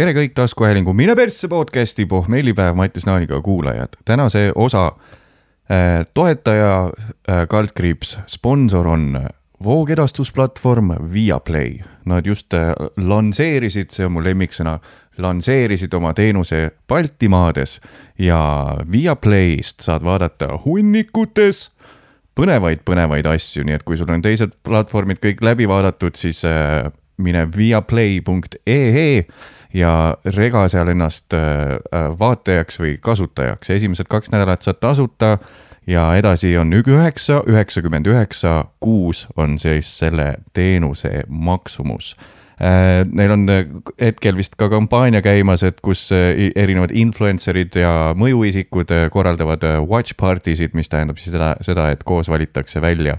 tere kõik taskuhäälingu Mine persse podcasti pohmellipäev Mattias Naaniga kuulajad. tänase osa äh, toetaja äh, kaldkriips sponsor on voogedastusplatvorm Viaplay. Nad just äh, lansseerisid, see on mu lemmiksõna, lansseerisid oma teenuse Baltimaades ja Viaplayst saad vaadata hunnikutes põnevaid-põnevaid asju, nii et kui sul on teised platvormid kõik läbi vaadatud, siis äh, mine viaplay.ee ja rega seal ennast äh, vaatajaks või kasutajaks. esimesed kaks nädalat saad tasuta ja edasi on üheksa, üheksakümmend üheksa kuus on siis selle teenuse maksumus Äh, neil on äh, hetkel vist ka kampaania käimas, et kus äh, erinevad influencer'id ja mõjuisikud korraldavad watch party sid, mis tähendab siis seda, seda, et koos valitakse välja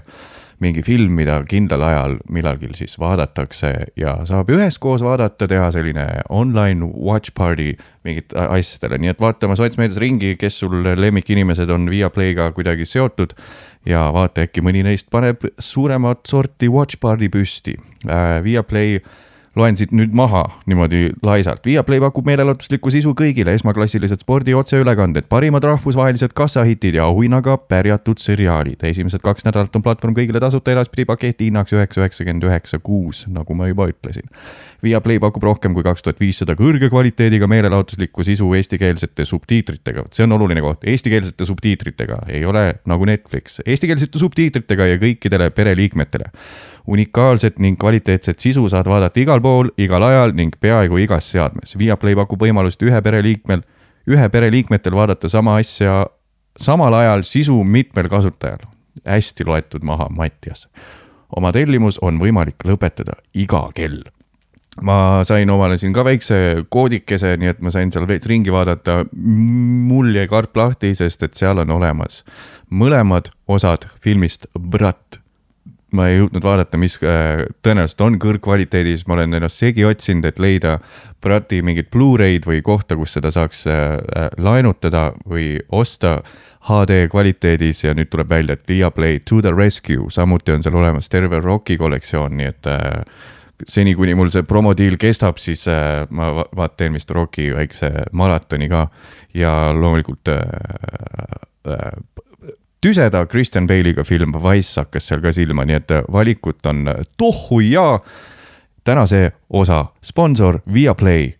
mingi film, mida kindlal ajal millalgi siis vaadatakse ja saab üheskoos vaadata, teha selline online watch party mingit asjadele, nii et vaata oma sotsmeedias ringi, kes sul lemmikinimesed on Viaplay'ga kuidagi seotud ja vaata, äkki mõni neist paneb suuremat sorti watch party püsti äh,. Viaplay loen siit nüüd maha niimoodi laisalt. Viaplay pakub meelelahutuslikku sisu kõigile, esmaklassilised spordi otseülekanded, parimad rahvusvahelised kassahitid ja auhinnaga pärjatud seriaalid. esimesed kaks nädalat on platvorm kõigile tasuta edaspidi paketi hinnaks üheksa, üheksakümmend üheksa kuus, nagu ma juba ütlesin. Viaplay pakub rohkem kui kaks tuhat viissada kõrge kvaliteediga meelelahutuslikku sisu eestikeelsete subtiitritega, see on oluline koht, eestikeelsete subtiitritega, ei ole nagu Netflix, eestikeelsete subtiitritega ja kõikidele pereliikmetele unikaalset ning kvaliteetset sisu saad vaadata igal pool, igal ajal ning peaaegu igas seadmes. Viaplay pakub võimalust ühe pereliikmel, ühe pereliikmetel vaadata sama asja samal ajal sisu mitmel kasutajal. hästi loetud maha, Mattias. oma tellimus on võimalik lõpetada iga kell ma sain omale siin ka väikse koodikese, nii et ma sain seal veits ringi vaadata. mul jäi karp lahti, sest et seal on olemas mõlemad osad filmist Brat. Ma ei jõudnud vaadata, mis äh, tõenäoliselt on kõrgkvaliteedis, ma olen ennast segi otsinud, et leida Prati mingit Blu-ray'd või kohta, kus seda saaks äh, äh, laenutada või osta HD kvaliteedis. Ja nüüd tuleb välja, et Viaplay To The Rescue, samuti on seal olemas terve Rocki kollektsioon, nii et seni, kuni mul see promodiil kestab, siis ma vaat teen vist Rocki väikse maratoni ka. Ja loomulikult tüseda Christian Bale'iga film Wise hakkas seal ka silma, nii et valikut on tohu ja tänase osa sponsor Viaplay,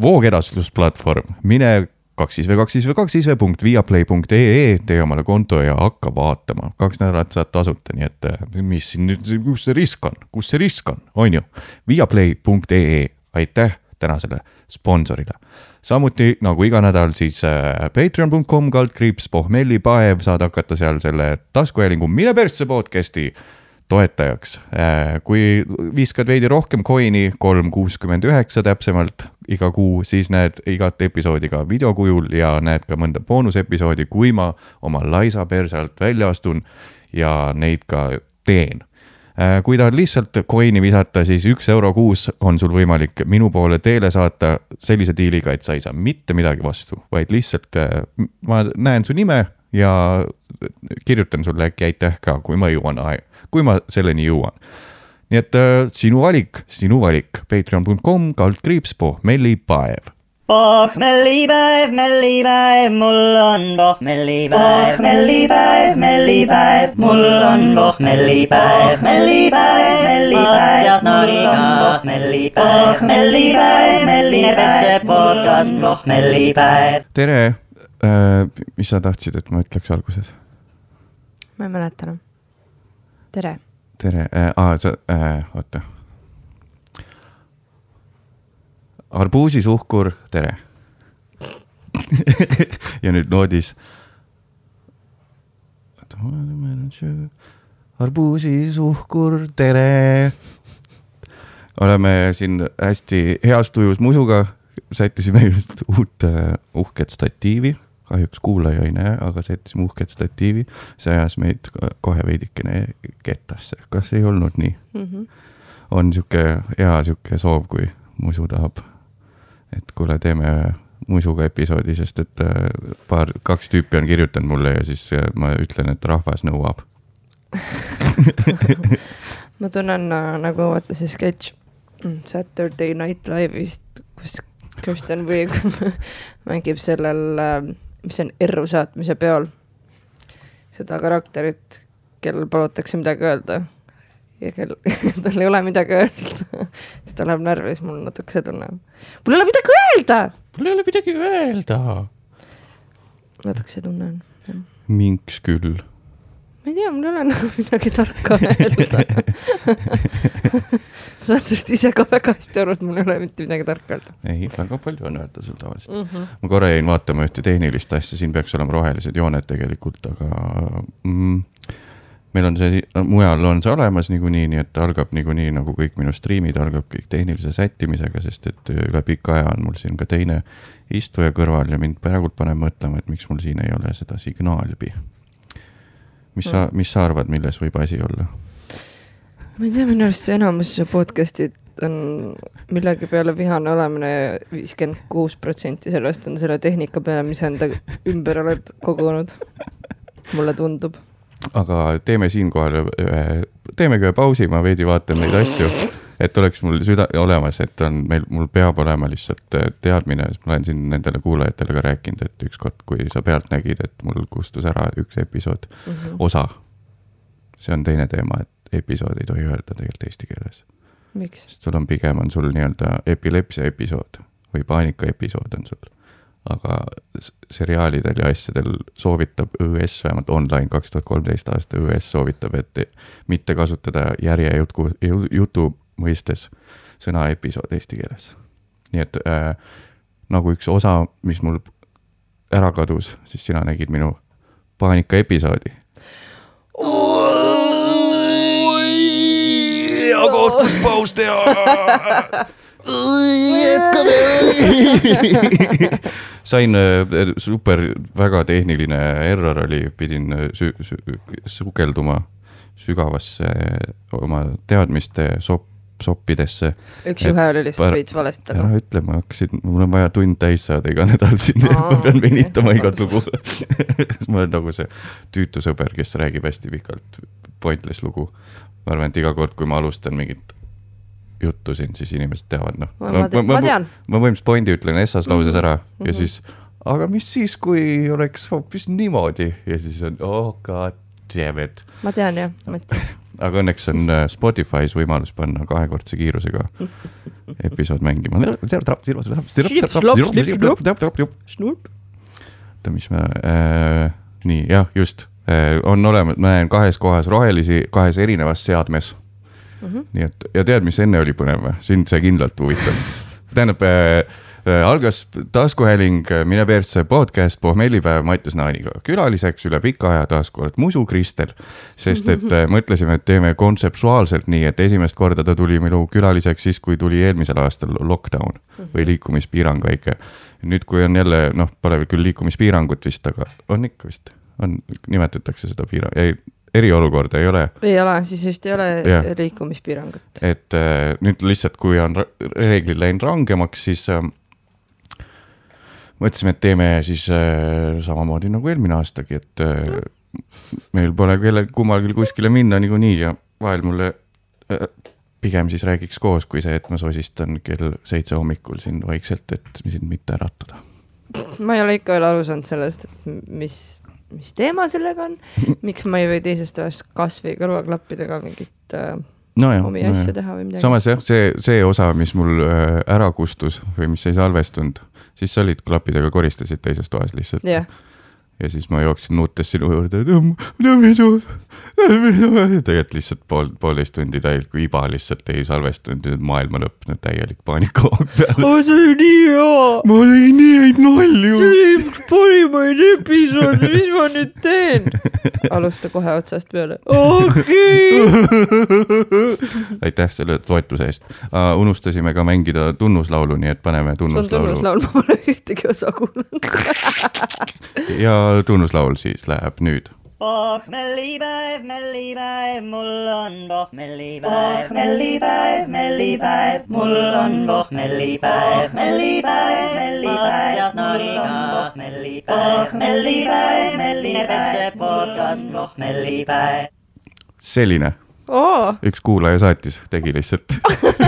voogedastusplatvorm, mine kaks siis või kaks siis või kaks siis või punkt viaplay.ee, tee omale konto ja hakka vaatama. kaks nädalat saad tasuta, nii et mis siin nüüd, kus see risk on, kus see risk on, on ju. Viaplay.ee, aitäh tänasele sponsorile samuti nagu iga nädal, siis äh, patreon.com kaldkriips pohmellipaev, saad hakata seal selle taskuhäälingu Mine persse podcast'i toetajaks. Äh, kui viskad veidi rohkem coin'i, kolm kuuskümmend üheksa täpsemalt iga kuu, siis näed igat episoodi ka videokujul ja näed ka mõnda boonusepisoodi, kui ma oma laisa perse alt välja astun ja neid ka teen Äh, kui tahad lihtsalt coin'i visata, siis üks euro kuus on sul võimalik minu poole teele saata sellise diiliga, et sa ei saa mitte midagi vastu, vaid lihtsalt äh, ma näen su nime ja kirjutan sulle äkki aitäh ka, kui ma jõuan, kui ma selleni jõuan. nii et äh, sinu valik, sinu valik, patreon.com kaldkriips pohmellipaev pohmellipäev, mellipäev, mul on pohmellipäev, mellipäev, mellipäev, mul on pohmellipäev, mellipäev, mellipäev, ja Noriga pohmellipäev, pohmellipäev, mellipäev, podcast pohmellipäev. tere äh,, mis sa tahtsid, et ma ütleks alguses? ma ei mäleta enam. Tere. tere äh,, aa, sa äh,, oota arbuusisuhkur, tere ja nüüd noodis. arbuusisuhkur, tere. oleme siin hästi heas tujus musuga, sättisime just uut uh, uhket statiivi, kahjuks kuulaja ei näe, aga sättisime uhket statiivi. see ajas meid kohe veidikene kettasse, kas ei olnud nii mm? -hmm. on sihuke hea sihuke soov, kui musu tahab et kuule, teeme muisuga episoodi, sest et äh, paar, kaks tüüpi on kirjutanud mulle ja siis äh, ma ütlen, et rahvas nõuab ma tunnen äh, nagu vaata see sketš mm, Saturday Night Live'ist, kus Kirsten Wiig mängib sellel, mis on erru saatmise peol, seda karakterit, kellel palutakse midagi öelda ja kel, tal ei ole midagi öelda. siis ta läheb närvi, siis mul natuke see tunne. mul ei ole midagi öelda. mul ei ole midagi öelda. natuke see tunne on. minks küll. Ma ei tea, mul ei ole nagu midagi tarka öelda. sa saad sellest ise ka väga hästi aru, et mul ei ole mitte midagi tarka öelda ei, väga palju on öelda sul tavaliselt. mm. -hmm. ma korra jäin vaatama ühte tehnilist asja, siin peaks olema rohelised jooned tegelikult, aga mm, meil on see, mujal on see olemas niikuinii, nii et algab niikuinii nagu kõik minu striimid, algab kõik tehnilise sättimisega, sest et üle pika aja on mul siin ka teine istuja kõrval ja mind praegult paneb mõtlema, et miks mul siin ei ole seda signaalpi. Mis sa, mis sa arvad, milles võib asi olla? ma ei tea, minu arust see enamus podcast'id on millegi peale vihane olemine viiskümmend kuus protsenti sellest on selle tehnika peale, mis enda ümber oled kogunud. mulle tundub. Aga teeme siinkohal ühe, teemegi ühe pausi, ma veidi vaatan neid asju, et oleks mul süda olemas, et on meil, mul peab olema lihtsalt äh, teadmine, sest ma olen siin nendele kuulajatele ka rääkinud, et ükskord, kui sa pealt nägid, et mul kustus ära üks episood, Mhm. osa. see on teine teema, et episood ei tohi öelda tegelikult eesti keeles, sest sul on pigem on sul nii-öelda epilepsia episood või paanika episood on sul. Aga seriaalidel ja asjadel soovitab ÜS, vähemalt online kaks tuhat kolmteist aasta ÜS soovitab, et mitte kasutada järjejutu, jutu mõistes sõna episood eesti keeles. nii et äh, nagu üks osa, mis mul ära kadus, siis sina nägid minu paanika episoodi. hea koht, kus paus teha. sain äh, super, väga tehniline error oli, pidin äh, sü-, sü-, sukelduma sügavasse oma teadmiste sopp, soppidesse. üks-ühe oli lihtsalt Par- veits valesti ära ütle, ma hakkasin, mul on vaja tund täis saada iga nädal siin, ma pean venitama okei, igat lugu. ma olen nagu see tüütu sõber, kes räägib hästi pikalt pointless lugu. ma arvan, et iga kord, kui ma alustan mingit juttu siin, siis inimesed teavad, noh. ma, ma, ma, ma ma põhimõtteliselt pointi ütlen essas lauses ära ja Mhm. siis, aga mis siis, kui oleks hoopis niimoodi ja siis on oh god damn it. ma tean jah, ma tean. aga õnneks on äh, Spotify's võimalus panna kahekordse kiirusega episood mängima. Oota, mis me äh,, nii jah, just äh, on olemas, ma näen kahes kohas rohelisi kahes erinevas seadmes Mhm. nii et ja tead, mis enne oli põnev või? sind see kindlalt huvitab. tähendab äh,, äh, algas taskuhääling äh, Mine persse podcast pohmellipäev Mattias Naaniga. külaliseks üle pika aja taas kord Musu Kristel, sest et äh, mõtlesime, et teeme kontseptuaalselt nii, et esimest korda ta tuli minu külaliseks siis, kui tuli eelmisel aastal lockdown või liikumispiirang väike. nüüd, kui on jälle noh, pole küll liikumispiirangut vist, aga on ikka vist, on, nimetatakse seda piirang, ei, eriolukorda ei ole ei ole, siis vist ei ole Jah. liikumispiirangut. et äh, nüüd lihtsalt, kui on reeglid läinud rangemaks, siis äh, mõtlesime, et teeme siis äh, samamoodi nagu eelmine aastagi, et äh, meil pole kellel kummalgi kuskile minna niikuinii ja vahel mulle äh, pigem siis räägiks koos, kui see, et ma sosistan kell seitse hommikul siin vaikselt, et sind mitte äratada. ma ei ole ikka veel aru saanud sellest, et mis, mis teema sellega on, miks ma ei või teisest toast kasvõi kõrvaklappidega mingit äh, nojah omi asja teha või midagi. samas jah, see, see osa, mis mul äh, ära kustus või mis ei salvestunud, siis sa olid klappidega koristasid teises toas lihtsalt. jah, ja siis ma jooksin nuutes sinu juurde, et tegelikult lihtsalt pool, poolteist tundi täielikku iba lihtsalt ei salvestunud, maailma lõpp, täielik paanikahoog peal. see oli nii hea, ma tegin nii häid nalju. oli üks parimaid episoode, mis ma nüüd teen? alusta kohe otsast peale. okei. aitäh selle toetuse eest uh,. unustasime ka mängida tunnuslaulu, nii et paneme sul on tunnuslaulu tunnuslaul, ma pole ühtegi osa kuulnud. ja tunnuslaul siis läheb nüüd. pohmellipäev, mellipäev, mul on pohmellipäev, mellipäev, mellipäev, mul on pohmellipäev, mellipäev, mellipäev, Jasnariga pohmellipäev, pohmellipäev, mellipäev, podcast pohmellipäev. selline, oo, üks kuulaja saatis, tegi lihtsalt.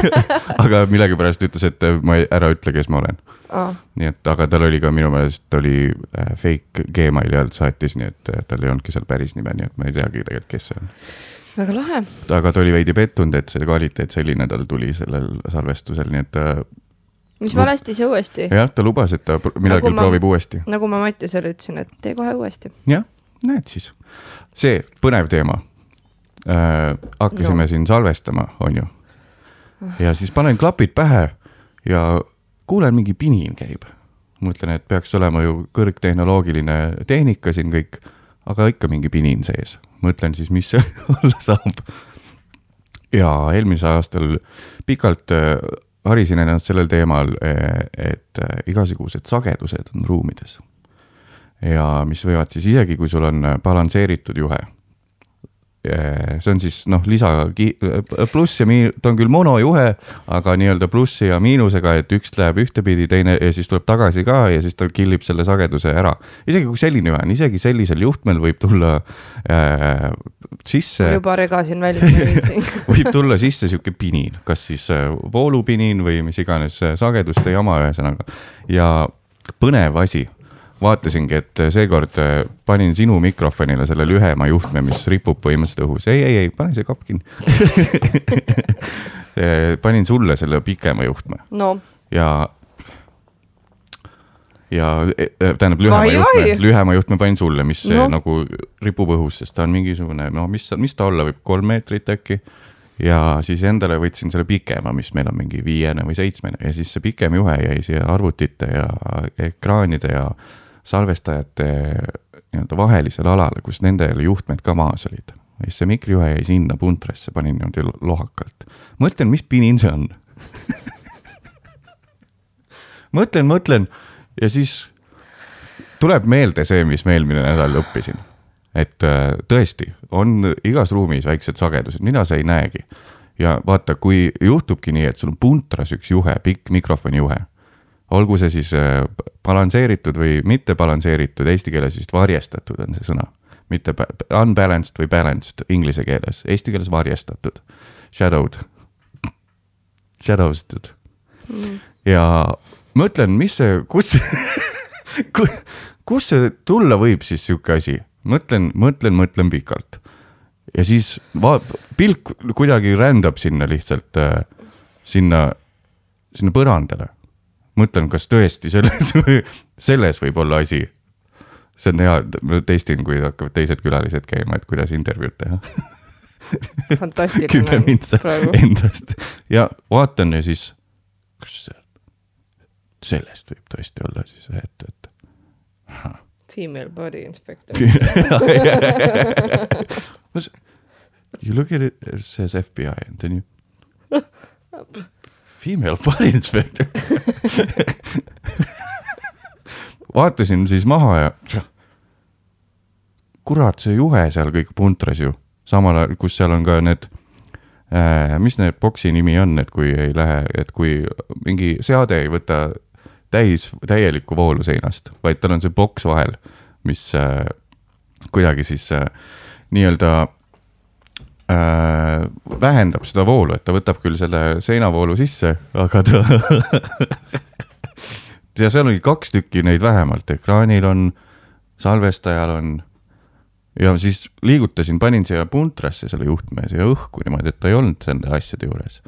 aga millegipärast ütles, et ma ei, ära ütle, kes ma olen. aa, nii et, aga tal oli ka minu meelest oli äh, fake Gmaili alt saatis, nii et äh, tal ei olnudki seal päris nime, nii et ma ei teagi tegelikult, kes see on. väga lahe. aga ta oli veidi pettunud, et see kvaliteet selline tal tuli sellel salvestusel, nii et äh, mis valesti see uuesti? jah, ta lubas, et ta millalgi Nagu ma- proovib uuesti. nagu ma Mattisele ütlesin, et tee kohe uuesti. jah, näed siis. see põnev teema äh,. hakkasime No. siin salvestama, on ju. ja siis panen klapid pähe ja kuulen, mingi pinin käib. mõtlen, et peaks olema ju kõrgtehnoloogiline tehnika siin kõik, aga ikka mingi pinin sees. mõtlen siis, mis see olla saab. ja eelmisel aastal pikalt äh, harisin ennast sellel teemal, et äh, igasugused sagedused on ruumides ja mis võivad siis isegi, kui sul on balansseeritud juhe. See on siis noh, lisa, pluss ja miin-, ta on küll monojuhe, aga nii-öelda plussi ja miinusega, et üks läheb ühtepidi, teine ja siis tuleb tagasi ka ja siis ta killib selle sageduse ära. isegi kui selline juhe on, isegi sellisel juhtmel võib tulla äh, sisse juba regasin välja, võib tulla sisse sihuke pinin, kas siis äh, voolupinin või mis iganes äh, sageduste jama, ühesõnaga. ja põnev asi, vaatasingi, et äh, seekord äh, panin sinu mikrofonile selle lühema juhtme, mis ripub põhimõtteliselt õhus, ei, ei, ei, pane see kapp kinni. panin sulle selle pikema juhtme no ja, ja e- e- tähendab lühema Vai, juhtme lühema juhtme panin sulle, mis no. Nagu ripub õhus, sest ta on mingisugune, no mis, mis ta olla võib, kolm meetrit äkki. ja siis endale võtsin selle pikema, mis meil on mingi viiene või seitsmene ja siis see pikem juhe jäi siia arvutite ja ekraanide ja salvestajate nii-öelda vahelisele alale, kus nendel juhtmed ka maas olid. ja siis see mikrijuhe jäi sinna puntrasse, panin niimoodi lohakalt. mõtlen, mis pinin see on mõtlen, mõtlen ja siis tuleb meelde see, mis ma eelmine nädal õppisin. et äh, tõesti on igas ruumis väiksed sagedused, mida sa ei näegi. ja vaata, kui juhtubki nii, et sul on puntras üks juhe, pikk mikrofonijuhe, olgu see siis äh, balansseeritud või mitte balansseeritud, eesti keeles vist varjestatud on see sõna, mitte ba- unbalanced või balanced inglise keeles, eesti keeles varjestatud, shadowed, shadowsed. Ja mõtlen, mis see, kus, kus see tulla võib siis sihuke asi, mõtlen, mõtlen, mõtlen pikalt. ja siis va-, pilk kuidagi rändab sinna lihtsalt äh, sinna, sinna põrandale. mõtlen, kas tõesti selles, selles võib olla asi. see on hea, ma testin, kui hakkavad teised külalised käima, et kuidas intervjuud teha. kümme praegu. endast ja vaatan ja siis, kas sellest võib tõesti olla siis, et, et Female body inspector. you look at it, it says FBI and then you female body inspector. Vaatasin siis maha ja kurat, see juhe seal kõik puntras ju, samal ajal, kus seal on ka need äh,, mis need boksi nimi on, et kui ei lähe, et kui mingi seade ei võta täis, täielikku voolu seinast, vaid tal on see boks vahel, mis äh, kuidagi siis äh, nii-öelda äh, vähendab seda voolu, et ta võtab küll selle seinavoolu sisse, aga ta ja seal oli kaks tükki neid vähemalt, ekraanil on, salvestajal on ja siis liigutasin, panin siia puntrasse selle juhtme siia õhku niimoodi, et ta ei olnud nende asjade juures.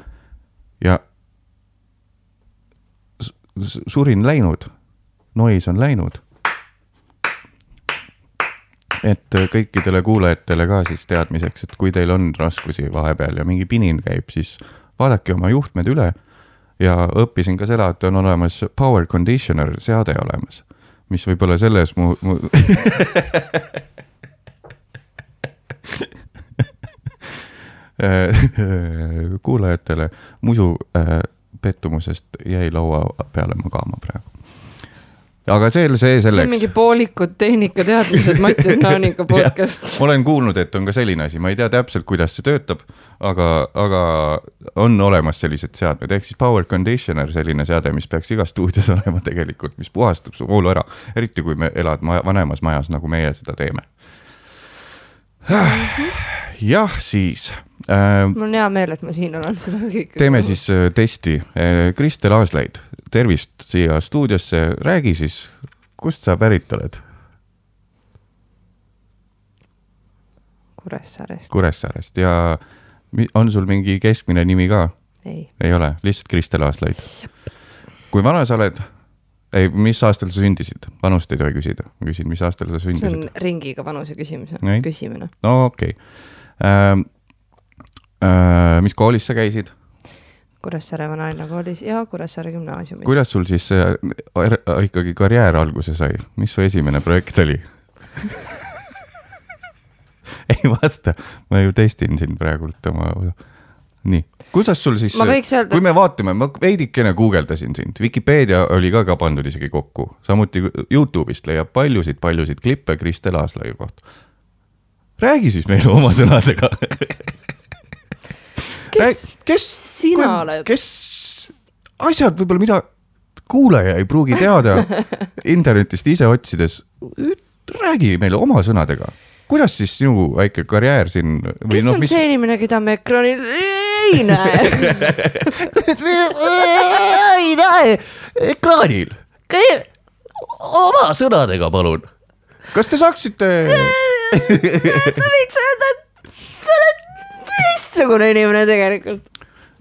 ja surin läinud, nois on läinud. Et kõikidele kuulajatele ka siis teadmiseks, et kui teil on raskusi vahepeal ja mingi pinin käib, siis vaadake oma juhtmed üle ja õppisin ka seda, et on olemas power conditioner seade olemas, mis võib-olla selles mu, mu kuulajatele musu äh, pettumusest jäi laua peale magama praegu. Aga see, see see on selleks mingi. poolikud tehnikateadmised Mattias Naaniga podcast. olen kuulnud, et on ka selline asi, ma ei tea täpselt, kuidas see töötab, aga, aga on olemas sellised seadmed, ehk siis power conditioner, selline seade, mis peaks igas stuudios olema tegelikult, mis puhastab su voolu ära, eriti kui me elad maja, vanemas majas, nagu meie seda teeme. jah, siis äh, mul on hea meel, et ma siin olen seda kõike. teeme siis äh, testi. Kristel Aaslaid, tervist siia stuudiosse, räägi siis, kust sa pärit oled? Kuressaarest, Kuressaarest ja on sul mingi keskmine nimi ka? ei, ei ole, lihtsalt Kristel Aaslaid. kui vana sa oled? ei, mis aastal sa sündisid? vanust ei tohi küsida, ma küsin, mis aastal sa see on sündisid? ringiga vanuse küsimus Ei., küsimine. no okei okay. ähm,. Äh, mis koolis sa käisid, Kuressaare Vanalinna koolis ja Kuressaare gümnaasiumis. kuidas sul siis äh, er- ikkagi karjäär alguse sai, mis su esimene projekt oli? ei vasta, ma ju testin siin praegult oma, nii, kuidas sul siis, öelda kui, me vaatame, ma veidikene guugeldasin sind, Vikipeedia oli ka, ka pandud isegi kokku, samuti Youtube'ist leiab paljusid-paljusid klippe Kristel Aaslaiu kohta. räägi siis meile oma sõnadega. kes, kes sina oled? kes asjad võib-olla, mida kuulaja ei pruugi teada internetist ise otsides, räägi meile oma sõnadega, kuidas siis sinu väike karjäär siin kes noh, on mis see inimene, keda me ekraanil ei näe? ei näe ekraanil, oma sõnadega palun. kas te saaksite, sa võiks öelda, et teistsugune inimene tegelikult.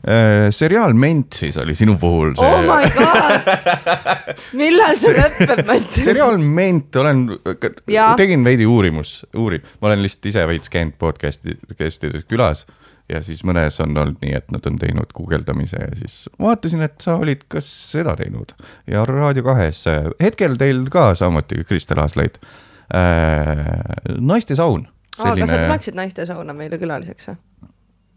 äh, seriaal Ment siis oli sinu puhul see oh my god, millal see lõpeb, Mati? seriaal Ment, olen tegin veidi uurimus, uurin, ma olen lihtsalt ise veits käinud podcast'i, podcast'ides külas ja siis mõnes on olnud nii, et nad on teinud guugeldamise ja siis vaatasin, et sa olid ka seda teinud ja Raadio kahes, hetkel teil ka samuti Kristel Aaslaid äh,. naistesaun, aa, kas sa selline, tuleksid naiste sauna meile külaliseks või?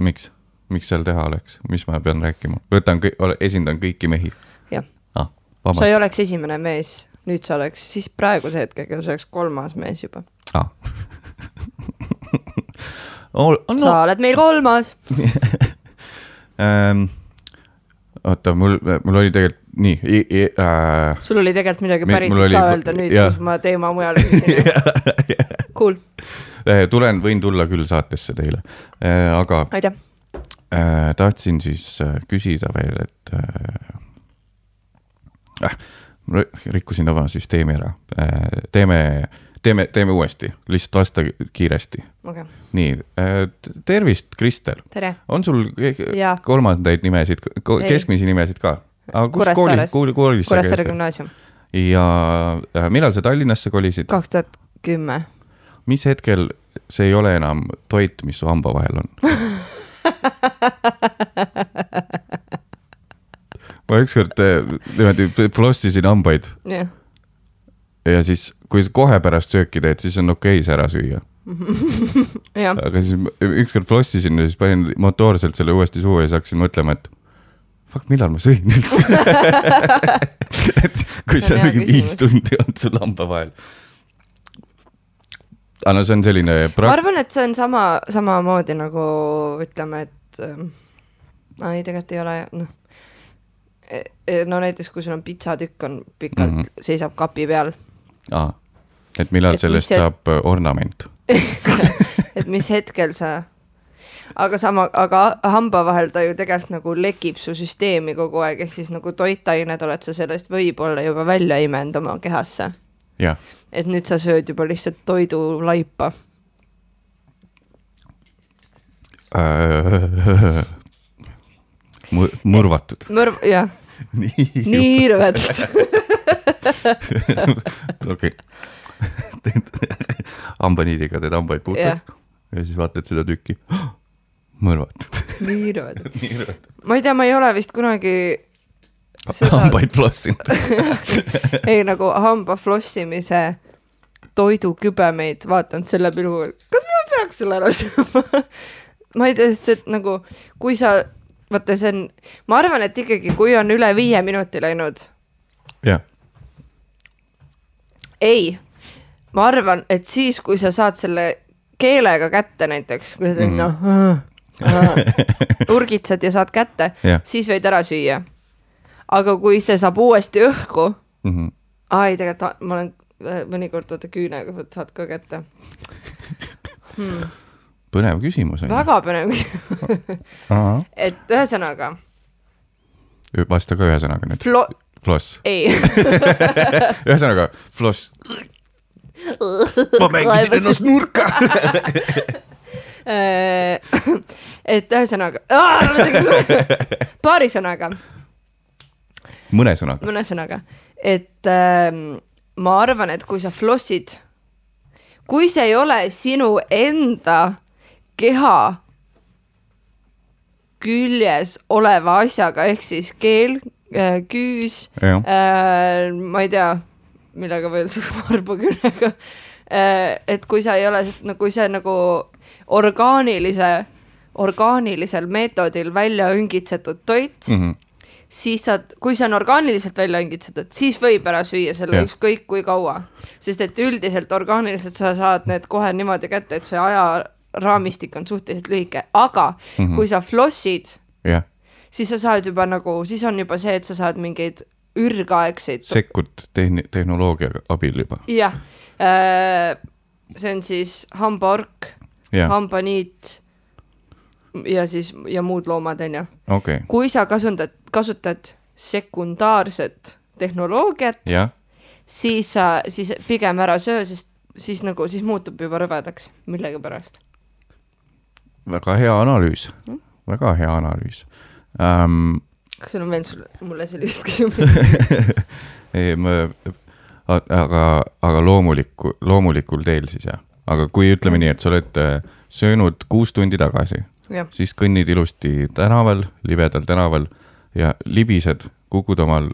miks, miks seal teha oleks, mis ma pean rääkima, võtan, esindan kõiki mehi jah, ah,. sa ei oleks esimene mees, nüüd sa oleks siis praeguse hetkega, sa oleks kolmas mees juba ah. no, no.. sa oled meil kolmas. ähm,. oota, mul, mul oli tegelikult nii i, i, äh,. sul oli tegelikult midagi Mi- päriselt oli- ka öelda nüüd, kus ma teema mujale viisin. Cool, äh, tulen, võin tulla küll saatesse teile äh,, aga aitäh. äh, tahtsin siis äh, küsida veel, et äh, äh, rikkusin oma süsteemi ära äh,, teeme, teeme, teeme uuesti, lihtsalt vasta kiiresti. okei, nii äh,, tervist, Kristel, on sul Jaa. kolmandaid nimesid, keskmisi nimesid ka? kus koolis sa Kuressaare gümnaasium, ja äh, millal sa Tallinnasse kolisid? kaks tuhat kümme. mis hetkel see ei ole enam toit, mis su hamba vahel on? ma ükskord äh, niimoodi flossisin hambaid jah, ja siis, kui kohe pärast sööki teed, siis on okei okay see ära süüa. aga siis ma ükskord flossisin ja siis panin motoorselt selle uuesti suhu ja siis hakkasin mõtlema, et fuck, millal ma sõin üldse. et kui on hea mingi viis tundi olnud sul hamba vahel. aga no see on selline ma pra-, arvan, et see on sama, samamoodi nagu ütleme, et ähm, no ei, tegelikult ei ole, noh. no näiteks, kui sul on pitsatükk on pikalt mm. -hmm. seisab kapi peal, aa, et millal Et sellest see- saab äh, ornament. et mis hetkel sa, aga sama, aga hamba vahel ta ju tegelikult nagu lekib su süsteemi kogu aeg, ehk siis nagu toitained oled sa sellest võib-olla juba välja imenud oma kehasse. et nüüd sa sööd juba lihtsalt toidulaipa. Äh, mõrvatud. mõrv, jah, nii, rõvedad. okei. hambaniidiga teed hambaid puhtaks, ja siis vaatad seda tükki. mõrvatud. nii rõvedad. ma ei tea, ma ei ole vist kunagi seda, hambaid flossinud. ei nagu hamba flossimise toidukübemeid vaadanud selle pilguga, kas ma peaks selle ära sööma? ma ei tea, sest et nagu kui sa, vaata, see on, ma arvan, et ikkagi, kui on üle viie minuti läinud, jah, ei, ma arvan, et siis, kui sa saad selle keelega kätte näiteks, kui sa teed Mhm. noh, urgitsed ja saad kätte Jah., siis võid ära süüa. aga kui see saab uuesti õhku, Mhm. aa ei, tegelikult ma olen äh, mõnikord vaata küünega saad ka kätte hmm.. põnev küsimus on väga põnev küsimus, et ühesõnaga, vasta ka ühe sõnaga nüüd. flo-, floss. ei, ühesõnaga, floss. ma mängisin ennast nurka. et ühesõnaga, paari sõnaga, mõne sõnaga. mõne sõnaga, et ähm, ma arvan, et kui sa flossid, kui see ei ole sinu enda keha küljes oleva asjaga, ehk siis keel, küüs, jah, äh, ma ei tea, millega veel, varbaküünega. et kui sa ei ole, no kui see nagu orgaanilise, orgaanilisel meetodil välja õngitsetud toit mm, Mhm. siis sa, kui see on orgaaniliselt välja õngitsetud, siis võib ära süüa selle ükskõik kui kaua. sest et üldiselt orgaaniliselt sa saad need kohe niimoodi kätte, et see ajaraamistik on suhteliselt lühike, aga mm -hmm. kui sa flossid, jah, siis sa saad juba nagu, siis on juba see, et sa saad mingeid ürgaegseid sekkud tehni-, tehnoloogia abil juba. jah, see on siis hambaork, hambaniit ja siis ja muud loomad onju. okei, kui sa kasutad, kasutad sekundaarset tehnoloogiat, siis sa, siis pigem ära söö, sest siis nagu, siis muutub juba rõvedaks millegipärast. väga hea analüüs, väga hea analüüs um,. kas sul on veel mulle selliseid küsimusi? ei, ma, aga, aga loomuliku, loomulikul teel siis jah. aga kui ütleme nii, et sa oled äh, söönud kuus tundi tagasi, siis kõnnid ilusti tänaval, libedal tänaval ja libised, kukud omal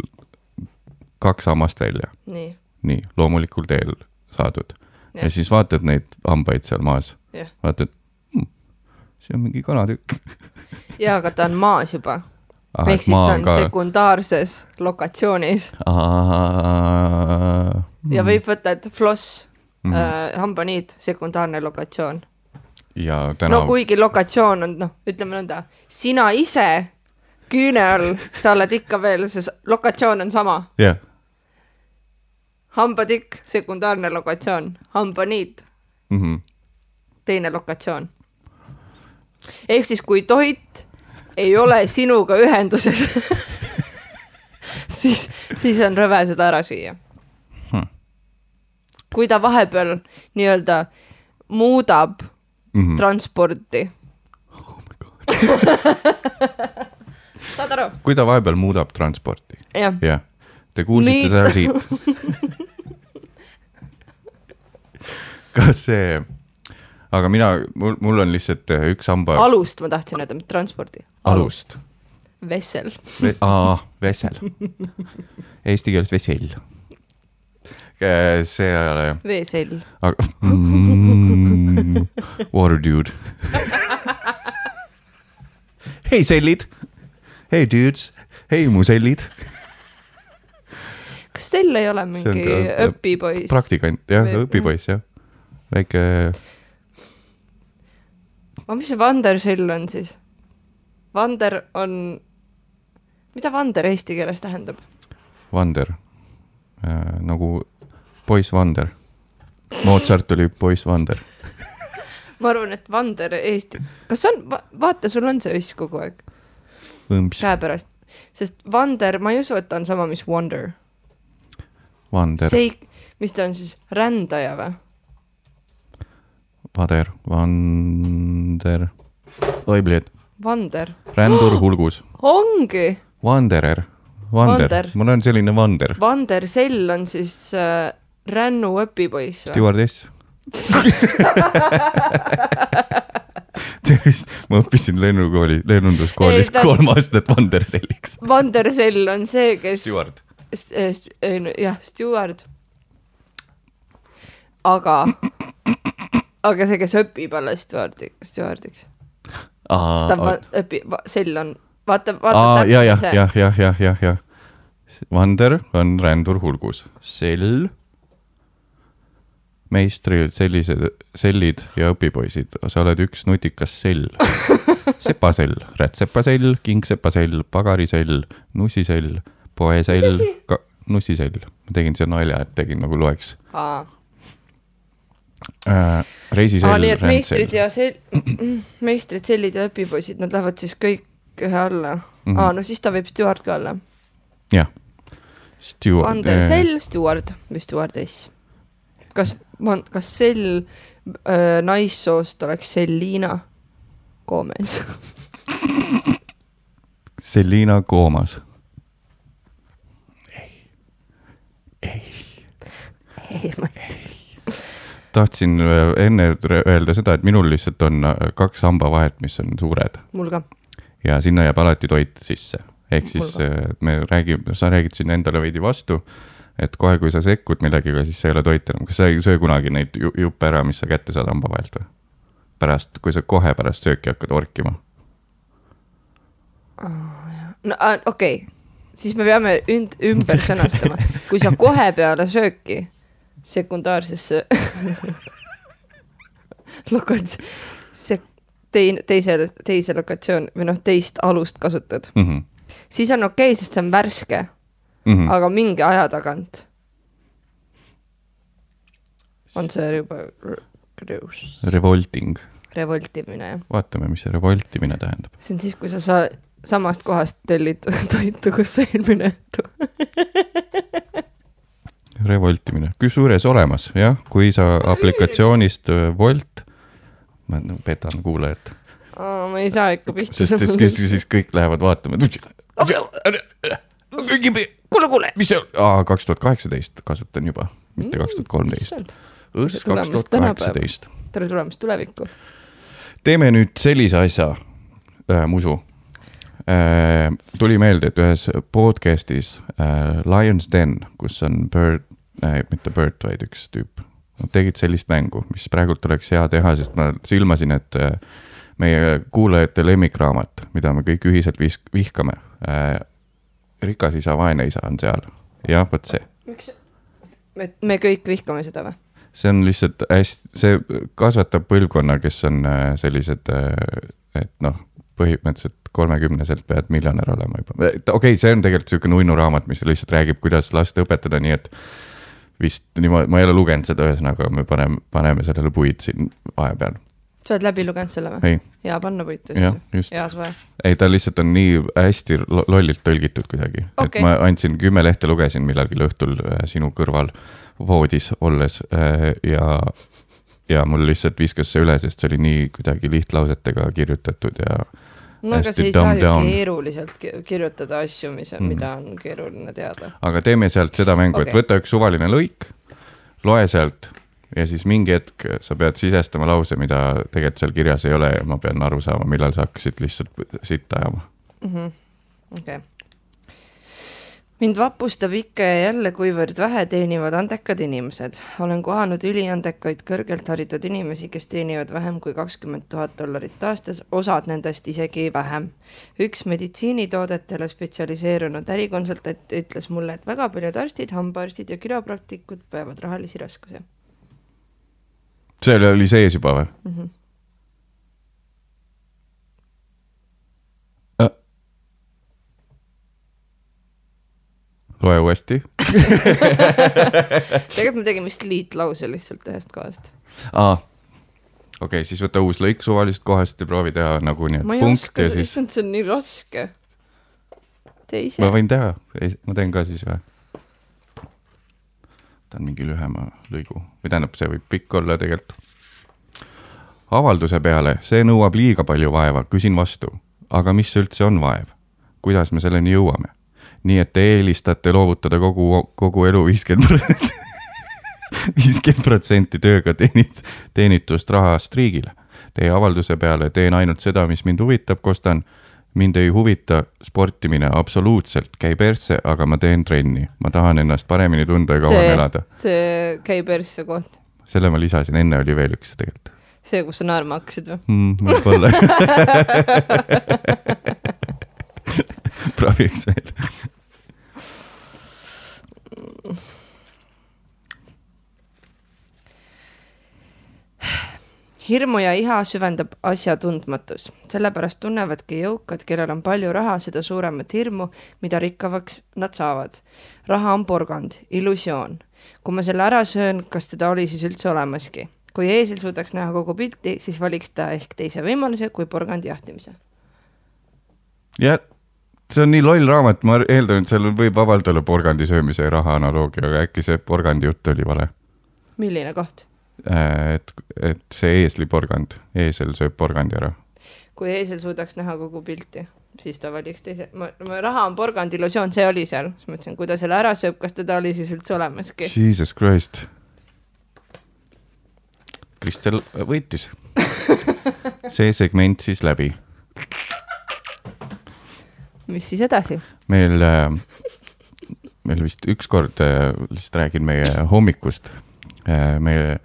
kaks hammast välja, nii, nii loomulikul teel saadud. Jah. ja siis vaatad neid hambaid seal maas, vaatad hm,, see on mingi kanatükk. ja aga ta on maas juba, ehk siis ta on sekundaarses lokatsioonis ja võib võtta, et floss mm. -hmm. hambaniit, sekundaarne lokatsioon. ja täna no kuigi lokatsioon on noh, ütleme nõnda, sina ise küüne all, sa oled ikka veel, see lokatsioon on sama. jah, hambatikk, sekundaarne lokatsioon, hambaniit, mhm. teine lokatsioon. Ehk siis, kui toit ei ole sinuga ühenduses, siis, siis on rõve seda ära süüa Hmm. kui ta vahepeal nii-öelda muudab Mhm. transporti. saad aru? kui ta vahepeal muudab transporti, jah, jah, te kuulsite seda siit. kas see, aga mina, mul, mul on lihtsalt äh, üks hamba alust ma tahtsin öelda, mitte transporti. alust. vessel. aa, vesel. Eesti keeles vesel. see ei ole, veesell. aga mm,. Water dude. hei sellid. hei dudes, hei mu sellid. kas sell ei ole mingi õpipoiss? praktikant, jah õpipoiss jah. väike aga mis see vandersell on siis? Vander on, mida vander eesti keeles tähendab? Vander äh,, nagu poiss Vander. Mozart oli poiss Vander. ma arvan, et vander eesti, kas on va, vaata, sul on see õss kogu aeg käepärast, sest vander, ma ei usu, et ta on sama, mis wonder. Vander, see mis ta on siis, rändaja või? Vader, Vander, oi pleed, vander, rändur hulgus, ongi, Wanderer, Vander Vander., mul on selline Vander, vandersell on siis äh, rännu õpipoiss või? stjuardess. tervist, ma õppisin lennukooli, lennunduskoolis Ei, ta- kolm aastat Vanderselliks. vandersell on see, kes stjuard, St- eh, jah, stjuard. aga, aga see, kes õpib alles stjuardi, stjuardiks, ta õpib, sell on, vaata, vaata aa, ja, jah, see, jah, jah, jah, jah, jah. Vander on rändur hulgus, sell, meistrid, sellised sellid ja õpipoisid, sa oled üks nutikas sell. sepasell, rätsepasell, kingsepasell, pagarisell, nussisell, poesell nussisell. ma tegin selle nalja, et tegin nagu loeks. aa, äh, reisisell nii et meistrid ja sel-, meistrid, sellid ja õpipoisid, nad lähevad siis kõik ühe alla mm. -hmm. aa, no siis ta võib stjuard ka olla. jah. Stewart. Ander Sell, stjuard või stjuardess. kas, kas sell äh, naissoost oleks Selliina Gomez? Selina Koomas. ei, ma ei tea. Tahtsin äh, enne öelda seda, et minul lihtsalt on äh, kaks hambavahet, mis on suured mul ka. ja sinna jääb alati toit sisse. ehk siis Mul äh, me räägime, sa räägid siin endale veidi vastu, et kohe, kui sa sekkud millegagi, siis see ei ole toit enam. kas sa ei söö kunagi neid ju- juppe ära, mis sa kätte saad hamba vahelt või? pärast, kui sa kohe pärast sööki hakkad orkima. no okei okay., siis me peame ünd-, ümber sõnastama, kui sa kohe peale sööki sekundaarsesse lokats-, see teine, teise, teise lokatsioon või noh, teist alust kasutad, Mm -hmm. siis on okei okay,, sest see on värske Mm -hmm. aga mingi aja tagant on see juba r- reus, Revolting, revoltimine jah. vaatame, mis see revoltimine tähendab. see on siis, kui sa sa samast kohast tellid toitu, kus sa eelmine õhtu. revoltimine, kusjuures olemas jah, kui sa aplikatsioonist äh, Wolt, ma petan kuulajat, ma ei saa ikka pihta. sest siis, siis, siis kõik lähevad vaatama. kuule, kuule. mis see on, kaks tuhat kaheksateist kasutan juba, mitte kaks tuhat kolmteist. Tere kaks tuhat kaheksateist. tere tulemast tulevikku. teeme nüüd sellise asja äh,, Musu äh,. tuli meelde, et ühes podcast'is äh, Lions Den, kus on Bird mitte Bird, vaid üks tüüp, tegid sellist mängu, mis praegult oleks hea teha, sest ma silmasin, et äh, meie kuulajate lemmikraamat, mida me kõik ühiselt vis-, vihkame äh,, rikas isa, vaene isa on seal, jah, vot see miks? me, me kõik vihkame seda või? see on lihtsalt hästi, see kasvatab põlvkonna, kes on äh, sellised, et noh, põhimõtteliselt kolmekümneselt pead miljonär olema juba. okei okay,, see on tegelikult niisugune nunnu raamat, mis lihtsalt räägib, kuidas last õpetada, nii et vist niimoodi, ma ei ole lugenud seda, ühesõnaga me paneme, paneme sellele puid siin vahepeal. sa oled läbi lugenud selle või? hea panna jah, just. hea soe. ei, ta lihtsalt on nii hästi lo- lollilt tõlgitud kuidagi okay., et ma andsin kümme lehte, lugesin millalgi õhtul äh, sinu kõrval voodis olles äh, ja, ja mul lihtsalt viskas see üle, sest see oli nii kuidagi lihtlausetega kirjutatud ja no aga sa ei saa ju down. keeruliselt ki- kirjutada asju, mis on Mm. mm., mida on keeruline teada. aga teeme sealt seda mängu okay., et võta üks suvaline lõik, loe sealt ja siis mingi hetk sa pead sisestama lause, mida tegelikult seal kirjas ei ole ja ma pean aru saama, millal sa hakkasid lihtsalt sitta ajama. okei. Mind vapustab ikka ja jälle, kuivõrd vähe teenivad andekad inimesed. olen kohanud üliandekaid kõrgelt haritud inimesi, kes teenivad vähem kui kakskümmend tuhat dollarit aastas, osad nendest isegi vähem. üks meditsiinitoodetele spetsialiseerunud ärikonsultant ütles mulle, et väga paljud arstid, hambaarstid ja kiropraktikud põevad rahalisi raskusi see oli sees juba või? mm. -hmm. Loe uuesti. tegelikult me tegime vist liitlause lihtsalt ühest kohast. aa, okei okay,, siis võta uus lõik suvalisest kohast ja proovi teha nagu nii, ma et punkt ja, siis issand, see on nii raske. tee ise ma. võin teha, ma teen ka siis või? võtan mingi lühema lõigu või tähendab, see võib pikk olla tegelikult. avalduse peale, see nõuab liiga palju vaeva, küsin vastu, aga mis üldse on vaev? kuidas me selleni jõuame? Nii et te eelistate loovutada kogu, kogu elu viiskümmend protsenti, viiskümmend protsenti tööga teenit-, teenitust rahast riigile. Teie avalduse peale teen ainult seda, mis mind huvitab, kostan mind ei huvita sportimine absoluutselt, käi persse, aga ma teen trenni, ma tahan ennast paremini tunda ja kauem See- elada. see käib persse koht. selle ma lisasin, enne oli veel üks tegelikult see, kus sa naerma hakkasid või? mm,. võib-olla. prooviks veel. hirmu ja iha süvendab asja tundmatus, sellepärast tunnevadki jõukad, kellel on palju raha, seda suuremat hirmu, mida rikkamaks nad saavad. raha on porgand, illusioon. kui ma selle ära söön, kas teda oli siis üldse olemaski? kui eesel suudaks näha kogu pilti, siis valiks ta ehk teise võimaluse kui porgandi jahtimise. ja see on nii loll raamat, ma eeldan, et seal võib vabalt olla porgandi söömise raha analoogia, aga äkki see porgandi jutt oli vale. milline koht? et, et see eesliporgand, eesel sööb porgandi ära. kui eesel suudaks näha kogu pilti, siis ta valiks teise, ma, ma, raha on porgandi illusioon, see oli seal, siis mõtlesin, kui ta selle ära sööb, kas teda oli siis üldse olemaski. Jesus Christ. Kristel võitis. see segment siis läbi. Mis siis edasi? meil, meil vist ükskord, lihtsalt räägin meie hommikust. me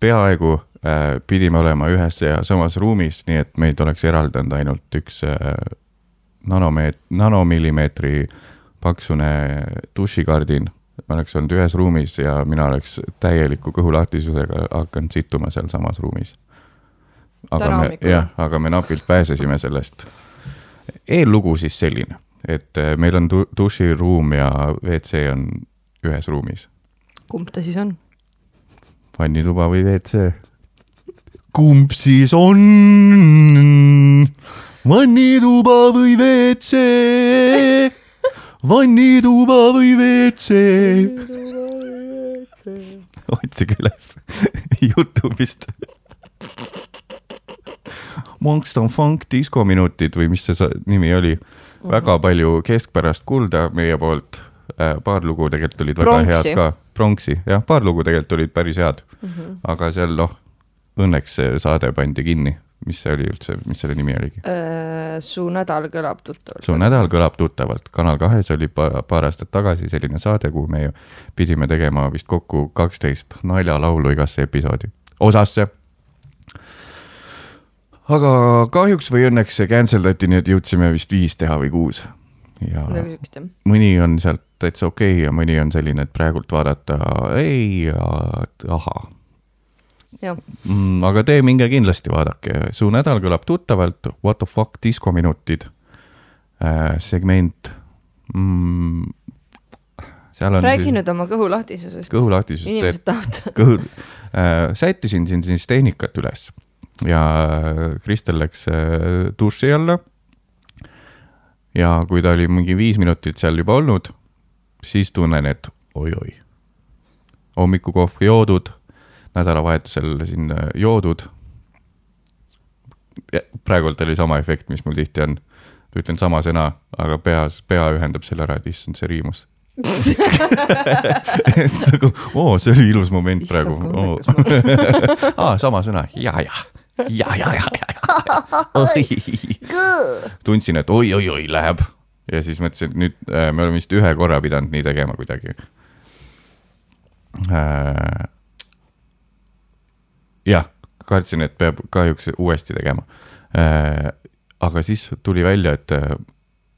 peaaegu äh, pidime olema ühes ja samas ruumis, nii et meid oleks eraldanud ainult üks äh, nanomeet-, nanomillimeetri paksune dušikardin. me oleks olnud ühes ruumis ja mina oleks täieliku kõhulahtisusega hakanud sittuma sealsamas ruumis. aga Täna me, jah, aga me napilt pääsesime sellest. Eellugu siis selline, et äh, meil on du- duširuum ja WC on ühes ruumis kumb ta siis on? vannituba või WC? kumb siis on? vannituba või WC? vannituba või WC? otsige üles Youtube'ist. Monster Funk diskominutid või mis see nimi oli, väga palju keskpärast kuulda meie poolt. paar lugu tegelikult olid väga Pronksi. head ka, pronksi, jah, paar lugu tegelikult olid päris head mm. -hmm. aga seal noh, õnneks see saade pandi kinni, mis see oli üldse, mis selle nimi oligi? Äh, su nädal kõlab tuttavalt. su nädal kõlab tuttavalt, Kanal kahes oli pa- paar aastat tagasi selline saade, kuhu me pidime tegema vist kokku kaksteist naljalaulu igasse episoodi, osasse. Aga kahjuks või õnneks see cancel dati, nii et jõudsime vist viis teha või kuus. ja mõni on sealt täitsa okei okay ja mõni on selline, et praegult vaadata ei, ahah jah, mm,. aga te minge kindlasti vaadake, su nädal kõlab tuttavalt, What the fuck diskominutid äh,, segment mm,. seal on räägi nüüd oma kõhu lahtisusest. kõhulahtisus inimesed teeb tahavad. kõhu äh,, sättisin siin siis tehnikat üles ja Kristel läks äh, duši alla. ja kui ta oli mingi viis minutit seal juba olnud, siis tunnen, et oi-oi. hommikukohv joodud, nädalavahetusel siin äh, joodud. praegult oli sama efekt, mis mul tihti on. ütlen sama sõna, aga peas, pea ühendab selle ära, et issand, see riimus. nagu, oo, see oli ilus moment praegu. aa, sama sõna, ja, ja, ja, ja, ja, ja, ja. tundsin, et oi-oi-oi läheb ja siis mõtlesin, et nüüd äh, me oleme vist ühe korra pidanud nii tegema kuidagi äh,. jah, kartsin, et peab kahjuks uuesti tegema äh,. aga siis tuli välja, et äh,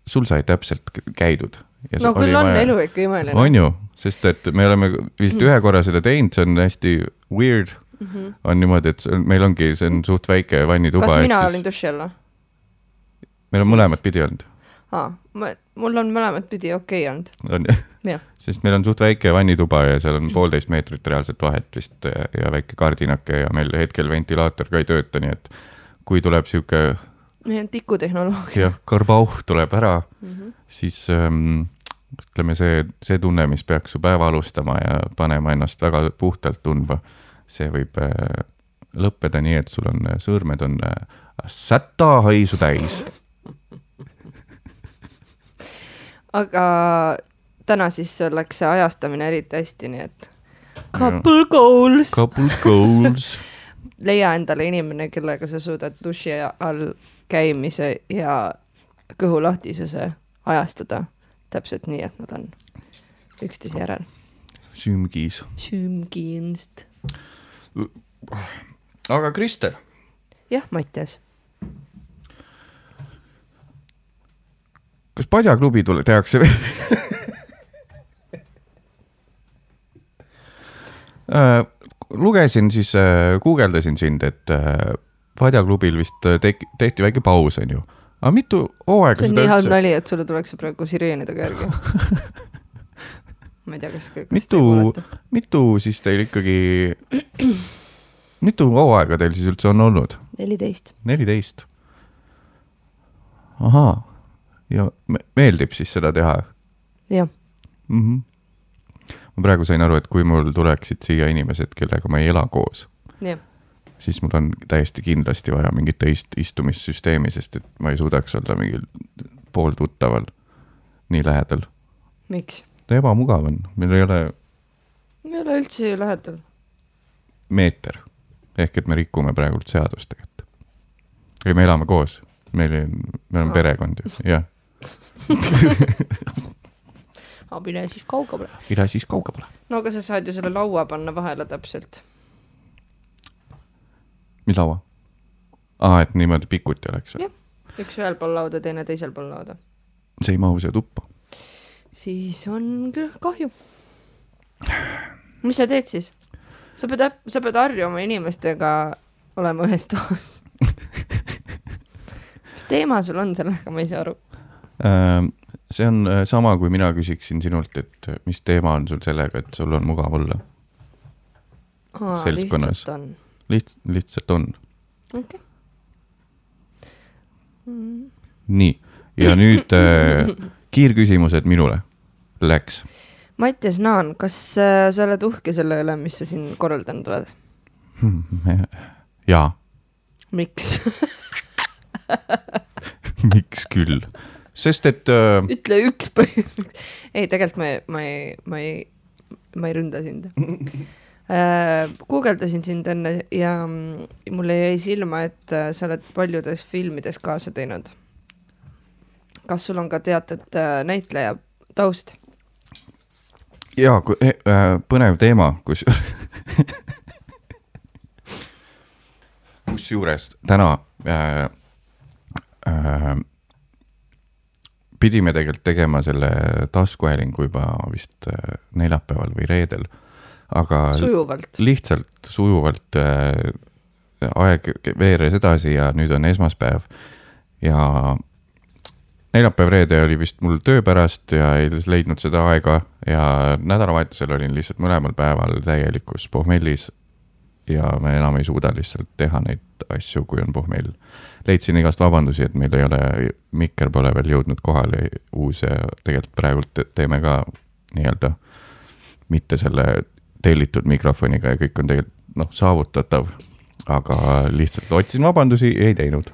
sul sai täpselt käidud. no küll on elu ikka imeline. on ju, sest et me oleme vist ühe korra seda teinud, see on hästi weird. Mhm. on niimoodi, et meil ongi, see on suht väike vannituba. kas mina olin duši all või? meil on siis- mõlemat pidi olnud, aa, mul on mõlemat pidi okei okay olnud. on Jah.. sest meil on suht väike vannituba ja seal on poolteist meetrit reaalset vahet vist ja, väike kardinake ja meil hetkel ventilaator ka ei tööta, nii et kui tuleb sihuke meil on tikutehnoloogia. jah, karbauh tuleb ära, Mhm. siis ähm, ütleme, see, see tunne, mis peaks su päeva alustama ja panema ennast väga puhtalt tundma, see võib äh, lõppeda nii, et sul on, sõõrmed on äh, sätahaisu täis. aga täna siis läks see ajastamine eriti hästi, nii et couple goals. Couple goals. leia endale inimene, kellega sa suudad duši all käimise ja kõhulahtisuse ajastada täpselt nii, et nad on üksteise järel. sümgis. süümkinst. Aga Kristel, jah, Mattias. kas padjaklubi tule-, tehakse või äh,? lugesin siis äh,, guugeldasin sind, et äh, padjaklubil vist tek-, tehti väike paus, on ju. aga mitu hooaega see on seda nii halb nali, et sulle tuleks see praegu sireenidega järgi. ma ei tea, kas, kas Mitu- mitu siis teil ikkagi mitu hooaega teil siis üldse on olnud? neliteist. neliteist. ahaa, ja me- meeldib siis seda teha jah, mm? -hmm. ma praegu sain aru, et kui mul tuleksid siia inimesed, kellega ma ei ela koos, siis mul on täiesti kindlasti vaja mingit teist istumissüsteemi, sest et ma ei suudaks olla mingil pooltuttaval nii lähedal. miks? Ebamugav on, meil ei ole me ei ole üldse ju lähedal. meeter ehk et me rikume praegult seadust tegelikult. või me elame koos, meil on, me oleme perekond ju, jah. aga mine siis kaugemale. mine siis kaugemale. no aga sa saad ju selle laua panna vahele täpselt. mis laua? aa, et niimoodi pikuti oleks Jah.? üks ühel pool lauda, teine teisel pool lauda. see ei mahu siia tuppa. Siis on küll kahju. mis sa teed siis? sa pead, sa pead harjuma inimestega olema ühes toas. mis teema sul on sellega, ma ei saa aru. Ähm, see on äh, sama, kui mina küsiksin sinult, et äh, mis teema on sul sellega, et sul on mugav olla. Seltskonnas. lihtsalt on. liht-, lihtsalt on. okei okay.. nii, ja nüüd äh, kiirküsimused minule. Läks. Mattias Naan, kas äh, sa oled uhke selle üle, mis sa siin korraldanud oled? jaa, miks? miks küll? sest et äh, ütle üks põhjus, ei, tegelikult ma, ma ei, ma ei, ma ei ründa sind äh,. guugeldasin sind enne ja mm, mulle jäi silma, et äh, sa oled paljudes filmides kaasa teinud. Kas sul on ka teatud äh, näitleja taust? jaa, äh, põnev teema, kus kusjuures täna äh, äh, pidime tegelikult tegema selle taskuhäälingu juba vist äh, neljapäeval või reedel, aga sujuvalt. lihtsalt sujuvalt äh, aeg veeres edasi ja nüüd on esmaspäev ja neljapäev-reede oli vist mul töö pärast ja ei leidnud seda aega ja nädalavahetusel olin lihtsalt mõlemal päeval täielikus pohmellis ja me enam ei suuda lihtsalt teha neid asju, kui on pohmell. leidsin igast vabandusi, et meil ei ole, mikker pole veel jõudnud kohale uus ja tegelikult praegult te- teeme ka nii-öelda mitte selle tellitud mikrofoniga ja kõik on tegelikult noh, saavutatav. aga lihtsalt otsin vabandusi, ei teinud.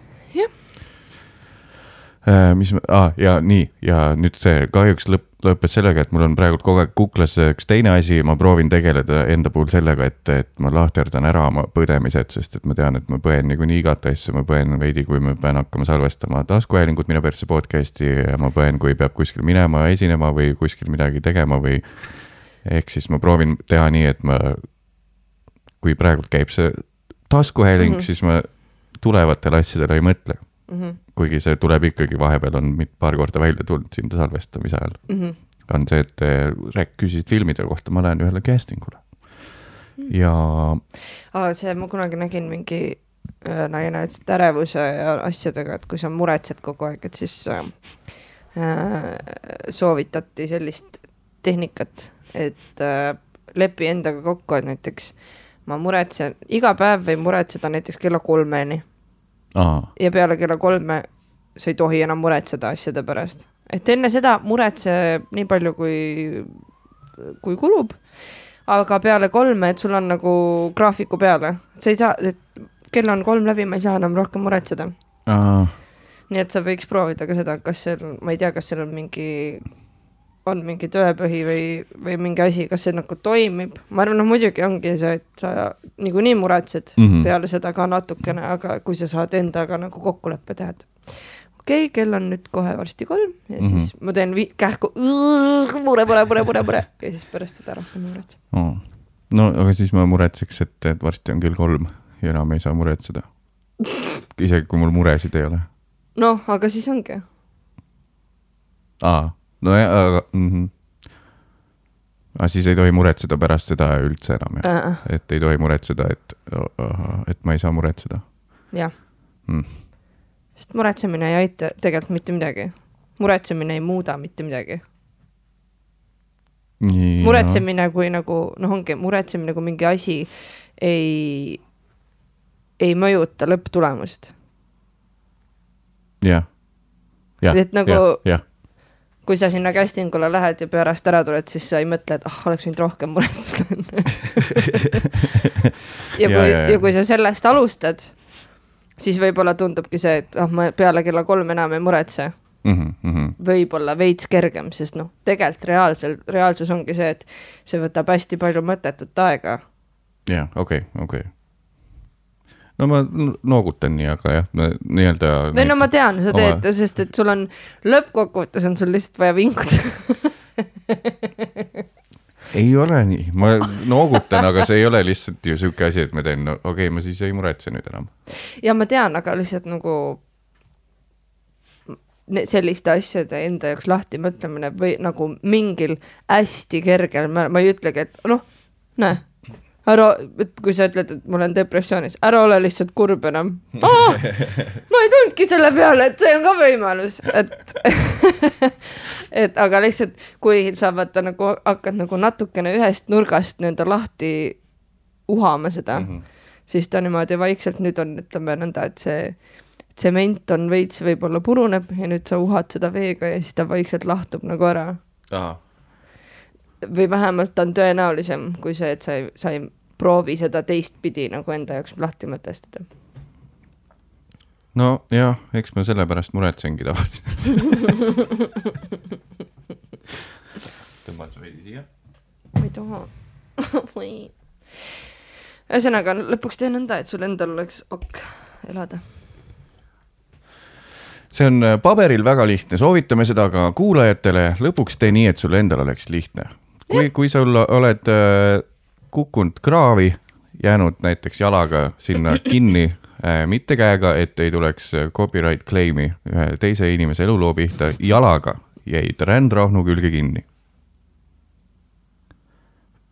Äh, mis ma ah,, ja nii ja nüüd see kahjuks lõpp, lõppes sellega, et mul on praegu kogu aeg kuklas üks teine asi, ma proovin tegeleda enda puhul sellega, et, et ma lahterdan ära oma põdemised, sest et ma tean, et ma põen niikuinii igat asja, ma põen veidi, kui ma pean hakkama salvestama taskuhäälingut Minu persse podcast'i ja ma põen, kui peab kuskil minema esinema või kuskil midagi tegema või ehk siis ma proovin teha nii, et ma, kui praegult käib see taskuhääling mm. -hmm. siis ma tulevatele asjadele ei mõtle, Mm -hmm. kuigi see tuleb ikkagi, vahepeal on mit- paar korda välja tulnud siin salvestamise ajal, Mm -hmm. on see, et eh, rääk-, küsisid filmide kohta, ma lähen ühele casting ule. ja aa, see, ma kunagi nägin mingi äh, nagu näitasid ärevuse ja asjadega, et kui sa muretsed kogu aeg, et siis äh, äh, soovitati sellist tehnikat, et äh, lepi endaga kokku, et näiteks ma muretsen, iga päev võib muretseda näiteks kella kolmeni ja peale kella kolme sa ei tohi enam muretseda asjade pärast. et enne seda muretse nii palju, kui, kui kulub, aga peale kolme, et sul on nagu graafiku peale, sa ei saa, et kell on kolm läbi, ma ei saa enam rohkem muretseda. nii et sa võiks proovida ka seda, kas seal, ma ei tea, kas seal on mingi, on mingi tõepõhi või, või mingi asi, kas see nagu toimib, ma arvan, noh muidugi ongi see, et sa niikuinii muretsed mm. -hmm. peale seda ka natukene, aga kui sa saad endaga nagu kokkuleppe teha, et okei okay,, kell on nüüd kohe varsti kolm ja mm Mhm. -hmm. siis ma teen kähku mure, mure, mure, mure, mure ja siis pärast seda rohkem ei muretse. aa. no aga siis ma muretseks, et, et varsti on kell kolm ja enam ei saa muretseda. isegi kui mul muresid ei ole. noh, aga siis ongi. aa, nojah, aga mm. -hmm. aga siis ei tohi muretseda pärast seda üldse enam jah? Äh, et ei tohi muretseda, et, et ma ei saa muretseda jah mm.. sest muretsemine ei aita tegelikult mitte midagi. muretsemine ei muuda mitte midagi. muretsemine kui nagu noh, ongi muretsemine, kui mingi asi ei ei mõjuta lõpptulemust. jah. Et nagu- jah, kui sa sinna casting ule lähed ja pärast ära tuled, siis sa ei mõtle, et ah, oleks võinud rohkem muretseda. ja kui, ja, ja. kui sa sellest alustad, siis võib-olla tundubki see, et ah, ma peale kella kolm enam ei muretse. jah. võib-olla veits kergem, sest noh, tegelikult reaalsel, reaalsus ongi see, et see võtab hästi palju mõttetut aega. jah, okei, okei. No ma noogutan nii, aga jah, nii-öelda. või no ma tean, sa oma- teed, sest et sul on, lõppkokkuvõttes on sul lihtsalt vaja vinguda. ei ole nii, ma noogutan, aga see ei ole lihtsalt ju sihuke asi, et ma teen, no okei okay,, ma siis ei muretse nüüd enam. ja ma tean, aga lihtsalt nagu selliste asjade enda jaoks lahti mõtlemine või nagu mingil hästi kergel, ma ma ei ütlegi, et noh, näe, ära, kui sa ütled, et ma olen depressioonis, ära ole lihtsalt kurb enam oh. ma ei tulnudki selle peale, et see on ka võimalus, et et aga lihtsalt, kui sa vaata nagu hakkad nagu natukene ühest nurgast nii-öelda lahti uhama seda mm, -hmm. siis ta niimoodi vaikselt nüüd on, ütleme nõnda, et see tsement on veits võib-olla puruneb ja nüüd sa uhad seda veega ja siis ta vaikselt lahtub nagu ära. või vähemalt on tõenäolisem kui see, et sa ei, sa ei proovi seda teistpidi nagu enda jaoks lahti mõtestada. nojah, eks ma sellepärast muretsengi tavaliselt. tõmban su veidi siia. ma ei taha. või. ühesõnaga, lõpuks tee nõnda, et sul endal oleks ok elada. see on äh, paberil väga lihtne, soovitame seda ka kuulajatele, lõpuks tee nii, et sul endal oleks lihtne. kui, kui sul oled äh, kukkunud kraavi, jäänud näiteks jalaga sinna kinni, mitte käega, et ei tuleks äh, copyright claim'i ühe teise inimese eluloo pihta, jalaga jäid rändrahnu külge kinni.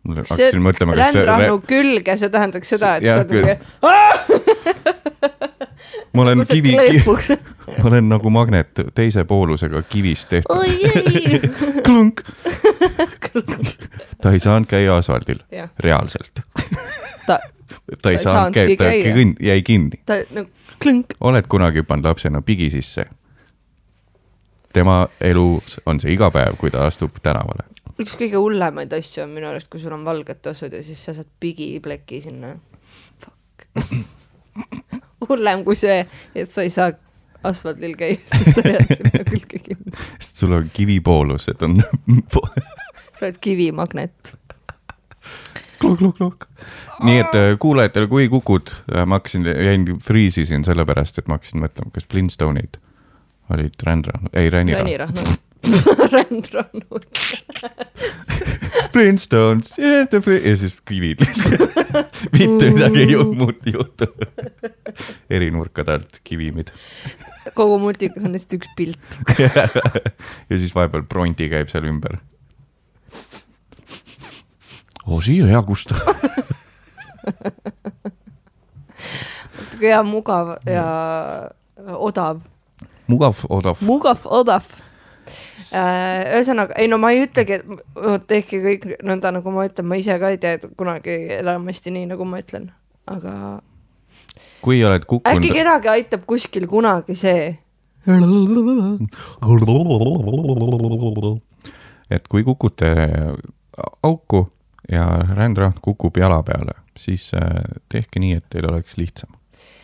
hakkasin mõtlema, kas see rändrahnu külge, see tähendaks seda, et sa oled ma olen kivi, ma olen nagu magnet teise poolusega kivist tehtud. klõnk. ta ei saanud käia asfaldil, reaalselt. ta, ta ei saanud käia, ta käia. jäi kinni. ta nagu klõnk. oled kunagi pannud lapsena pigi sisse? tema elus on see iga päev, kui ta astub tänavale. üks kõige hullemaid asju on minu arust, kui sul on valged tossud ja siis sa saad pigipleki sinna. hullem kui see, et sa ei saa asfaldil käia, sest sa jääd sinna külge kinni. sest sul on kivipoolused on sa oled kivimagnet. klok-klok-klok. nii et äh, kuulajatele, kui kukud, ma hakkasin, jäin friisisin sellepärast, et ma hakkasid mõtlema, kas Flintstoneid olid rändra, ei ränira. ränirahnud. rändrannud. Flintstones yeah,, ja siis kivid lihtsalt. mitte midagi ei ju- muud ei juhtu. eri nurkade alt kivimid kogu multikas on lihtsalt üks pilt. ja siis vahepeal Pronti käib seal ümber. Hea kusta. hea, mugav ja odav. mugav, odav. mugav, odav. ühesõnaga, ei no ma ei ütlegi, et tehke kõik nõnda, nagu ma ütlen, ma ise ka ei tee kunagi enamasti nii, nagu ma ütlen, aga kui oled äkki kukkunud. kedagi aitab kuskil kunagi see. et kui kukute auku ja rändrahn kukub jala peale, siis äh, tehke nii, et teil oleks lihtsam.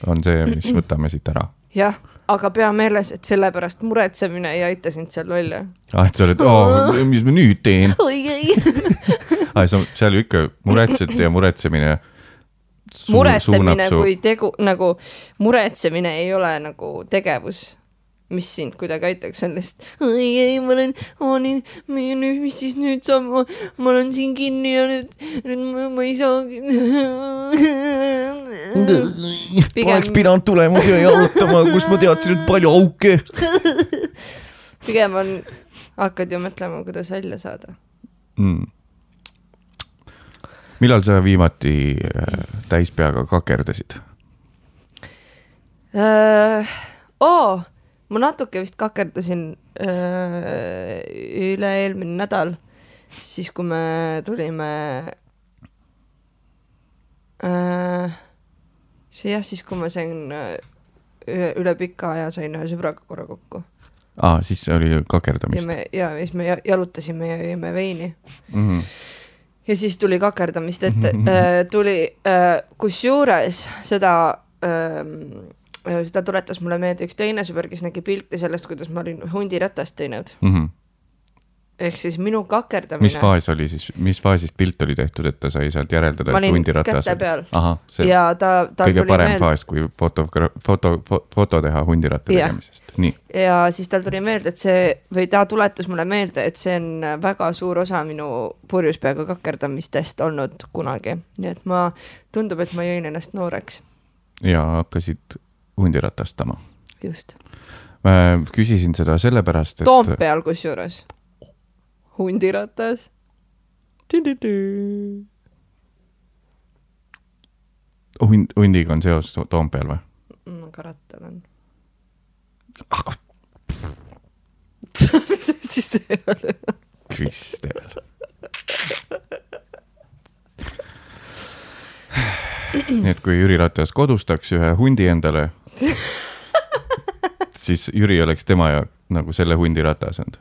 on see, mis võtame siit ära. jah, aga pea meeles, et sellepärast muretsemine ei aita sind seal välja. ah, et sa oled mis ma nüüd teen ah,. sa seal ju ikka muretsed ja muretsemine. muretsemine kui tegu, nagu muretsemine ei ole nagu tegevus, mis sind kuidagi aitaks, lihtsalt oi ei, ma olen, nii, nüüd, mis siis nüüd saab, ma olen siin kinni ja nüüd, nüüd ma, ma ei poleks pigem, pidanud tulema siia jalutama, kus ma teadsin, et palju auke. pigem on, hakkad ju mõtlema, kuidas välja saada. mm.. millal sa viimati äh, täispeaga kakerdasid? oo, ma natuke vist kakerdasin öö, üle-eelmine nädal, siis kui me tulime, see jah, siis kui ma sain ühe- üle pika aja sain ühe sõbraga korra kokku aa, siis oli ja kakerdamist me ja siis me ja- jalutasime ja jõime veini mm. -hmm. ja siis tuli kakerdamist ette äh,, tuli äh, kusjuures seda äh, seda tuletas mulle meelde üks teine sõber, kes nägi pilti sellest, kuidas ma olin hundiratast teinud. Mm -hmm. ehk siis minu kakerdamine. mis faas oli siis, mis faasist pilt oli tehtud, et ta sai sealt järeldada, et hundiratas peal. ahah, see ja ta, ta kõige parem meelde faas, kui foto, foto, foto teha hundiratta tegemisest, nii. ja siis tal tuli meelde, et see või ta tuletas mulle meelde, et see on väga suur osa minu purjus peaga kakerdamistest olnud kunagi, nii et ma, tundub, et ma jõin ennast nooreks, ja hakkasid hundiratastama. just. ma küsisin seda sellepärast, et Toompeal kusjuures, hundiratas. hund, hundiga on seos To- Toompeal või? ma ka rattal on. Ah. mis asi see oli? Kristel. nii et kui Jüri Ratas kodustaks ühe hundi endale, siis Jüri oleks tema ja nagu selle hundi ratas olnud.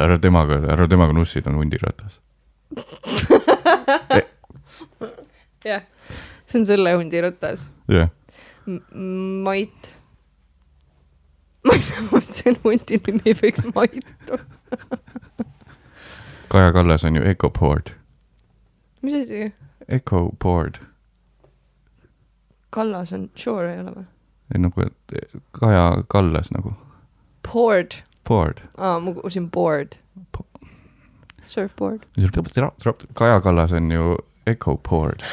ära temaga, ära temaga nussid, on hundiratas. jah, see on selle hundi ratas. jah, Mait. ma ei tea, mõtlesin hundi nimi võiks Mait olla. Kaja Kallas on ju Ecopord, mis asi? Ecopord, Kallas on Shore ei ole või? nagu et Kaja Kallas nagu, Board, Ford. aa ma kuulsin board. Surfboard. Kaja Kallas on ju Ecopord.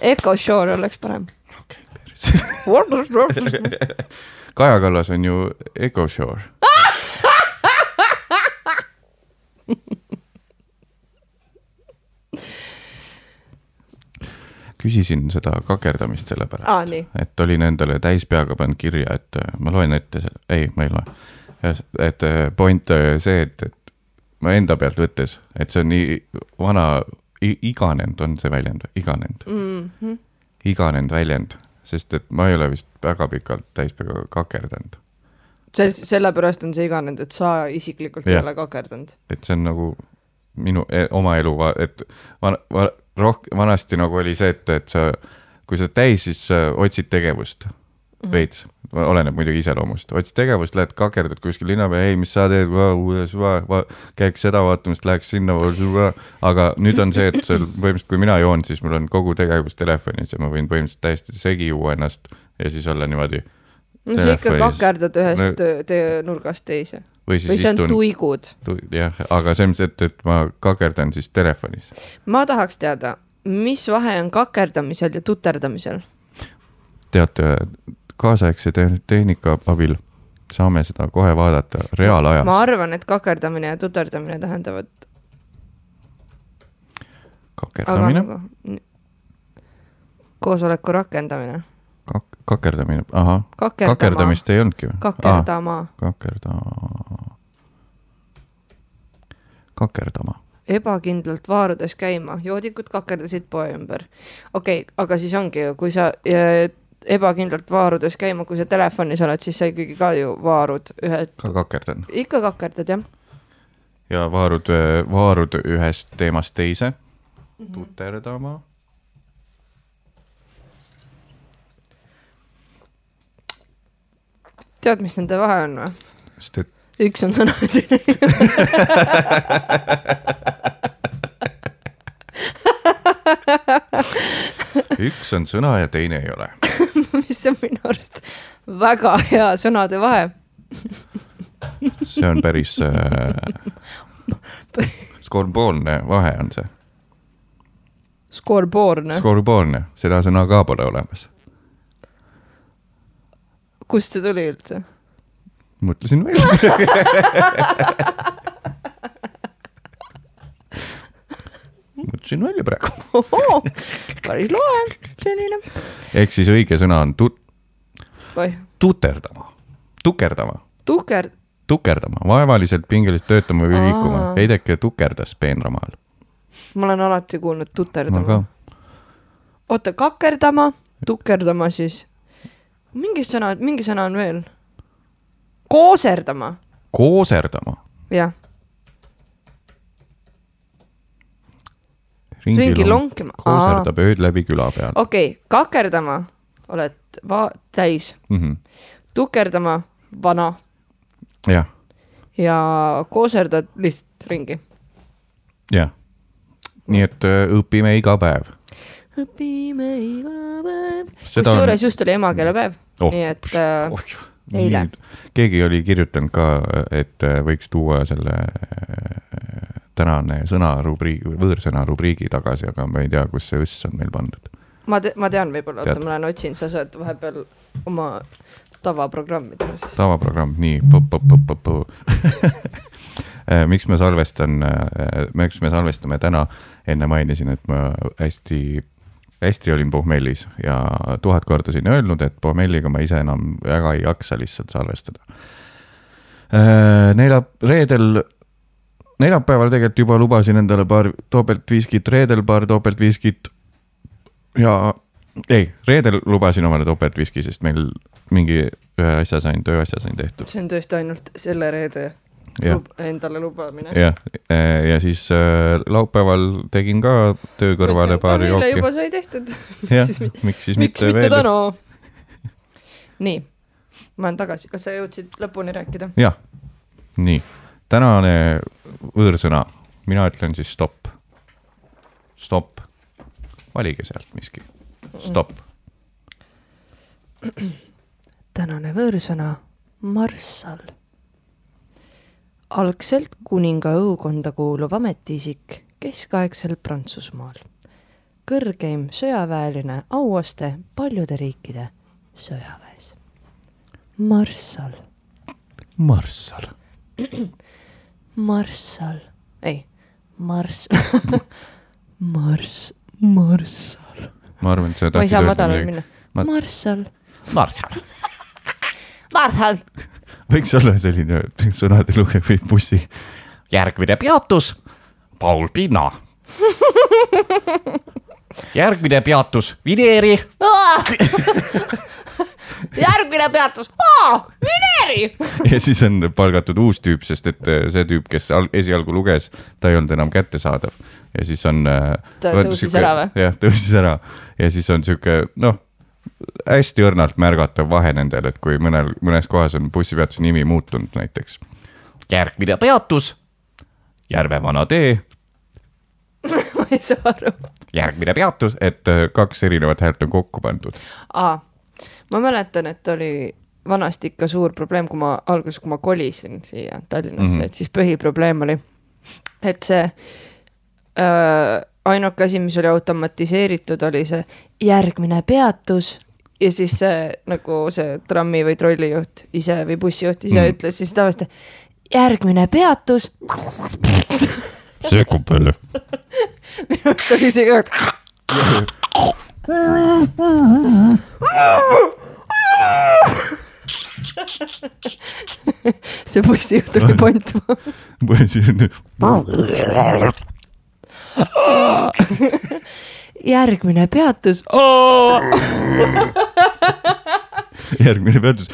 Eco Shore oleks parem. okei, päris. Kaja Kallas on ju EcoShore. küsisin seda kakerdamist sellepärast nii., et olin endale täispeaga pannud kirja, et äh, ma loen ette selle, ei, ma ei loe. et äh, point äh, see, et, et ma enda pealt võttes, et see on nii vana, iganenud on see väljend, iganenud mm. -hmm. iganenud väljend, sest et ma ei ole vist väga pikalt täispeaga kakerdanud. see, sellepärast on see iganenud, et sa isiklikult ei Jah. ole kakerdanud. et see on nagu minu e oma elu, et van, va, rohk-, vanasti nagu oli see, et, et sa, kui sa oled täis, siis sa otsid tegevust mm -hmm. veits, oleneb muidugi iseloomust, otsid tegevust, lähed kakerdad kuskil linna peal, ei, mis sa teed, käiks seda vaatamas, läheks sinna, aga nüüd on see, et seal põhimõtteliselt, kui mina joon, siis mul on kogu tegevus telefonis ja ma võin põhimõtteliselt täiesti segi juua ennast ja siis olla niimoodi no sa ikka kakerdad ühest No- tee nurgast teise või või siis see on istun tuigud. tu,, jah, aga selles mõttes, et, et ma kakerdan siis telefonis ma tahaks teada, mis vahe on kakerdamisel ja tuterdamisel? teate, kaasaegse te tehnika abil saame seda kohe vaadata reaalajas ma. arvan, et kakerdamine ja tuterdamine tähendavad, kakerdamine, nagu koosoleku rakendamine, kakerdamine, ahah, kakerdama, kakerdamist ei olnudki või? kakerdama, kakerda, kakerdama, ebakindlalt vaarudes käima, joodikud kakerdasid poe ümber. okei okay,, aga siis ongi ju, kui sa ebakindlalt vaarudes käima, kui sa telefonis oled, siis sa ikkagi ka ju vaarud ühe, ka kakerdan ikka kakerdad jah. ja vaarud, vaarud ühest teemast teise mm, -hmm. tuterdama. tead, mis nende vahe on või? sest et üks on sõna teine ei ole. üks on sõna ja teine ei ole. mis on minu arust väga hea sõnade vahe. see on päris äh, skorboolne vahe on see. Scoreboardne, skorboolne, seda sõna ka pole olemas. Kust see tuli üldse? mõtlesin välja. mõtlesin välja praegu. päris loe, selline. ehk siis õige sõna on tut-, oih, tuterdama, tukerdama, tuker, tukerdama, vaevaliselt pingeliselt töötama või Aa. liikuma. Heideke tukerdas peenramaal. ma olen alati kuulnud ma tuterdama oota, kakerdama, tukerdama siis. Mingi sõna, mingi sõna on veel. kooserdama, kooserdama. jah, ringi lonkima. kooserdab ööd läbi küla peal okei okay,, kakerdama oled va-, täis, mm. -hmm. tukerdama vana jah, ja kooserdad lihtsalt ringi. jah. nii et öö, õpime iga päev. Õpime iga päev. Seda on- kusjuures just oli emakeelepäev Oh. nii et äh, oh,. Eile.. keegi oli kirjutanud ka, et öö, võiks tuua selle öö, tänane sõnarubriigi või võõrsõna rubriigi tagasi, aga ma ei tea, kus see õss on meil pandud. ma te,, ma tean võib-olla, oota ma lähen otsin, sa saad vahepeal oma tavaprogrammidele siis. tavaprogramm, nii, miks ma salvestan, miks me salvestame täna, enne mainisin, et ma hästi, hästi olin pohmellis ja tuhat korda siin öelnud, et pohmelliga ma ise enam väga ei jaksa lihtsalt salvestada. Nelja, reedel, neljapäeval tegelikult juba lubasin endale paar topeltviskit, reedel paar topeltviskit ja ei, reedel lubasin omale topeltviski, sest meil mingi ühe asja sain, tööasja sain tehtud. see on tõesti ainult selle reede lub, endale lubamine. jah, ja siis äh, laupäeval tegin ka töö kõrvale paari jooki juba. sai tehtud. jah miks siis miks mitte mitte täna? nii, ma olen tagasi, kas sa jõudsid lõpuni rääkida? jah, nii, tänane võõrsõna, mina ütlen siis stopp. stopp, valige sealt miski, stopp. tänane võõrsõna marssal. Algselt kuninga õukonda kuuluv ametiisik keskaegsel Prantsusmaal. kõrgeim sõjaväeline auaste paljude riikide sõjaväes. marssal, marssal. marssal, ei, marss, marss, marssal. ma arvan, et sa tahtsid öelda midagi. marssal, marssal. marssal. Võiks olla selline sõnade lugeja või bussi. järgmine peatus, Paul Pinna. järgmine peatus, Vineeri. järgmine peatus, Vineeri. ja siis on palgatud uus tüüp, sest et äh, see tüüp, kes al- esialgu luges, ta ei olnud enam kättesaadav ja siis on. Ta tõusis ära või? jah, tõusis ära ja siis on sihuke noh, hästi õrnalt märgatav vahe nendel, et kui mõnel, mõnes kohas on bussipeatuse nimi muutunud näiteks. järgmine peatus, Järve-Vana tee, ma ei saa aru. järgmine peatus, et äh, kaks erinevat häält on kokku pandud. aa, ma mäletan, et oli vanasti ikka suur probleem, kui ma alguses, kui ma kolisin siia Tallinnasse mm. -hmm. et siis põhiprobleem oli, et see äh, ainuke asi, mis oli automatiseeritud, oli see järgmine peatus ja siis see nagu see trammi või trollijuht ise või bussijuht ise mm. ütles siis tavaliselt järgmine peatus. sekkub veel. minu arust oli see ka, see bussijuht oli Pontmaa. järgmine peatus. järgmine peatus.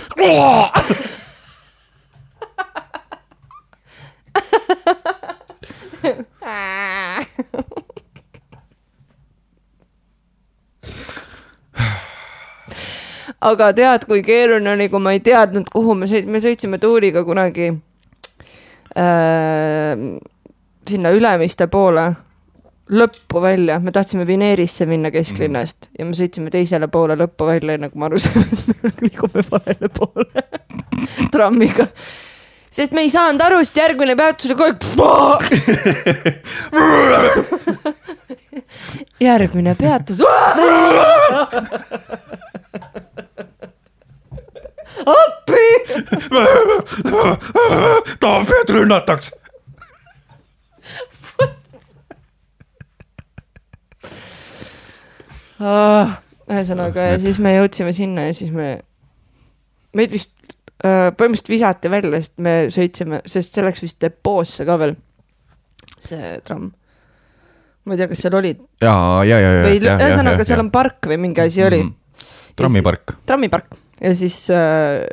aga tead, kui keeruline oli, kui ma ei teadnud, kuhu me sõitsime, me sõitsime Tuuliga kunagi äh, sinna Ülemiste poole lõppu välja, me tahtsime Vineerisse minna kesklinnast ja me sõitsime teisele poole lõppu välja, enne kui me aru saime, et me liigume valele poole trammiga. sest me ei saanud aru, sest järgmine peatus oli kogu aeg. järgmine peatus. appi. tahab, et ühesõnaga ja siis me jõudsime sinna ja siis me, meid vist põhimõtteliselt visati välja, sest me sõitsime, sest see läks vist depoosse ka veel, see tramm. ma ei tea, kas seal olid ja, ja, ja, ja. või ühesõnaga, seal on park või mingi asi oli, trammipark. trammipark ja siis äh,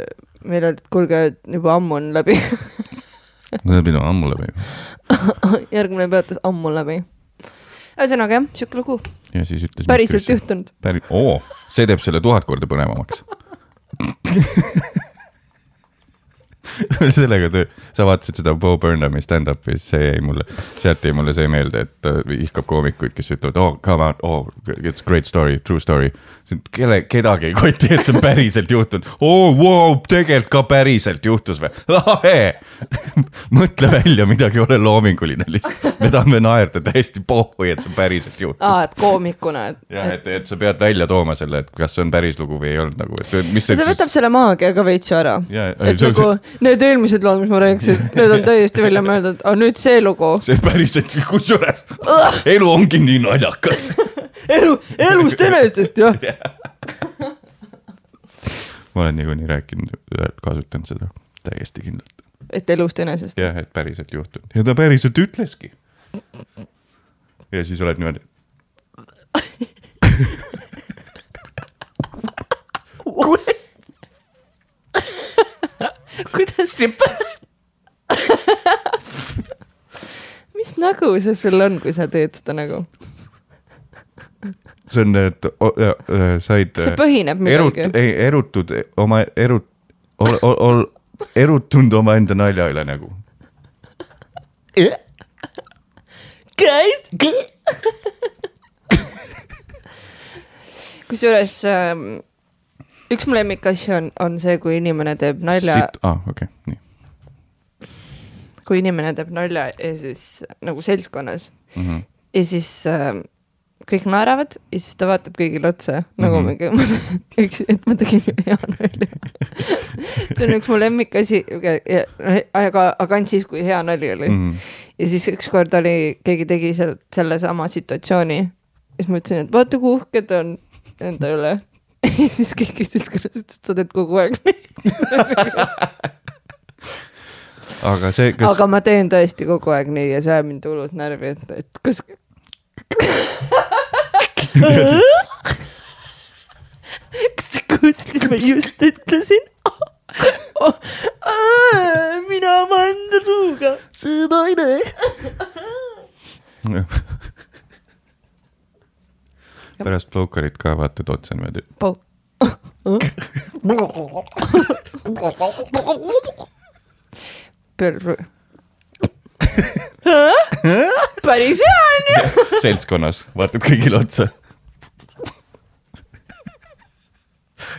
meil oli, et kuulge, juba ammu on läbi, see pidi olema ammu läbi. järgmine peatus ammu läbi. ühesõnaga jah, sihuke lugu, ja siis ütles. päriselt. juhtunud. päris, oo, see teeb selle tuhat korda põnevamaks. sellega töö, sa vaatasid seda Bo Burnhami stand-up'i, see jäi mulle, sealt jäi mulle see meelde, et ta ihkab koomikuid, kes ütlevad, oh come on, oh it's great story, true story. kelle, kedagi ei koti, et see on päriselt juhtunud. oo, vau, tegelikult ka päriselt juhtus või? lahe. mõtle välja midagi, ole loominguline lihtsalt. me tahame naerda täiesti pohhui, et see on päriselt juhtunud aa, et koomikuna, et, jah, et, et sa pead välja tooma selle, et kas see on päris lugu või ei olnud nagu, et mis et see võtab selle maagia ka veits ju ära. Et see- nagu need eelmised lood, mis ma rääkisin, need on täiesti välja mõeldud, aga nüüd see lugu, see päriselt, kusjuures elu ongi nii naljakas. elu, elust enesest jah. ma olen niikuinii rääkinud, kasutanud seda täiesti kindlalt. et elust enesest. jah, et päriselt juhtunud ja ta päriselt ütleski. ja siis oled niimoodi, kuidas see mis nägu see sul on, kui sa teed seda nägu? see on, et äh, said. see põhineb midagi. ei, erutud oma erut-, ol-, ol-, ol-, erutunud omaenda nalja üle nagu. Guys. kusjuures ähm, üks mu lemmikasju on, on see, kui inimene teeb nalja, aa, ah, okei okay,, nii kui inimene teeb nalja ja siis nagu seltskonnas mm. -hmm. ja siis äh, kõik naeravad ja siis ta vaatab kõigile otsa nagu Mhm. mingi, üks, et ma tegin hea nalja. see on üks mu lemmikasi, aga, aga ainult siis, kui hea nali oli mm. Mm -hmm. ja siis ükskord oli, keegi tegi seal sellesama situatsiooni ja siis ma ütlesin, et vaata kui uhke ta on enda üle. Ja siis keegi ütles, et sa teed kogu aeg nii. aga see, kas aga ma teen tõesti kogu aeg nii ja see ajab mind hullult närvi, et, et kas. kas sa kuulsid, mis ma just ütlesin? mina oma enda suuga. see naine. pärast Blokerit ka vaatad otsa niimoodi. Päris hea on ju. seltskonnas, vaatad kõigile otsa.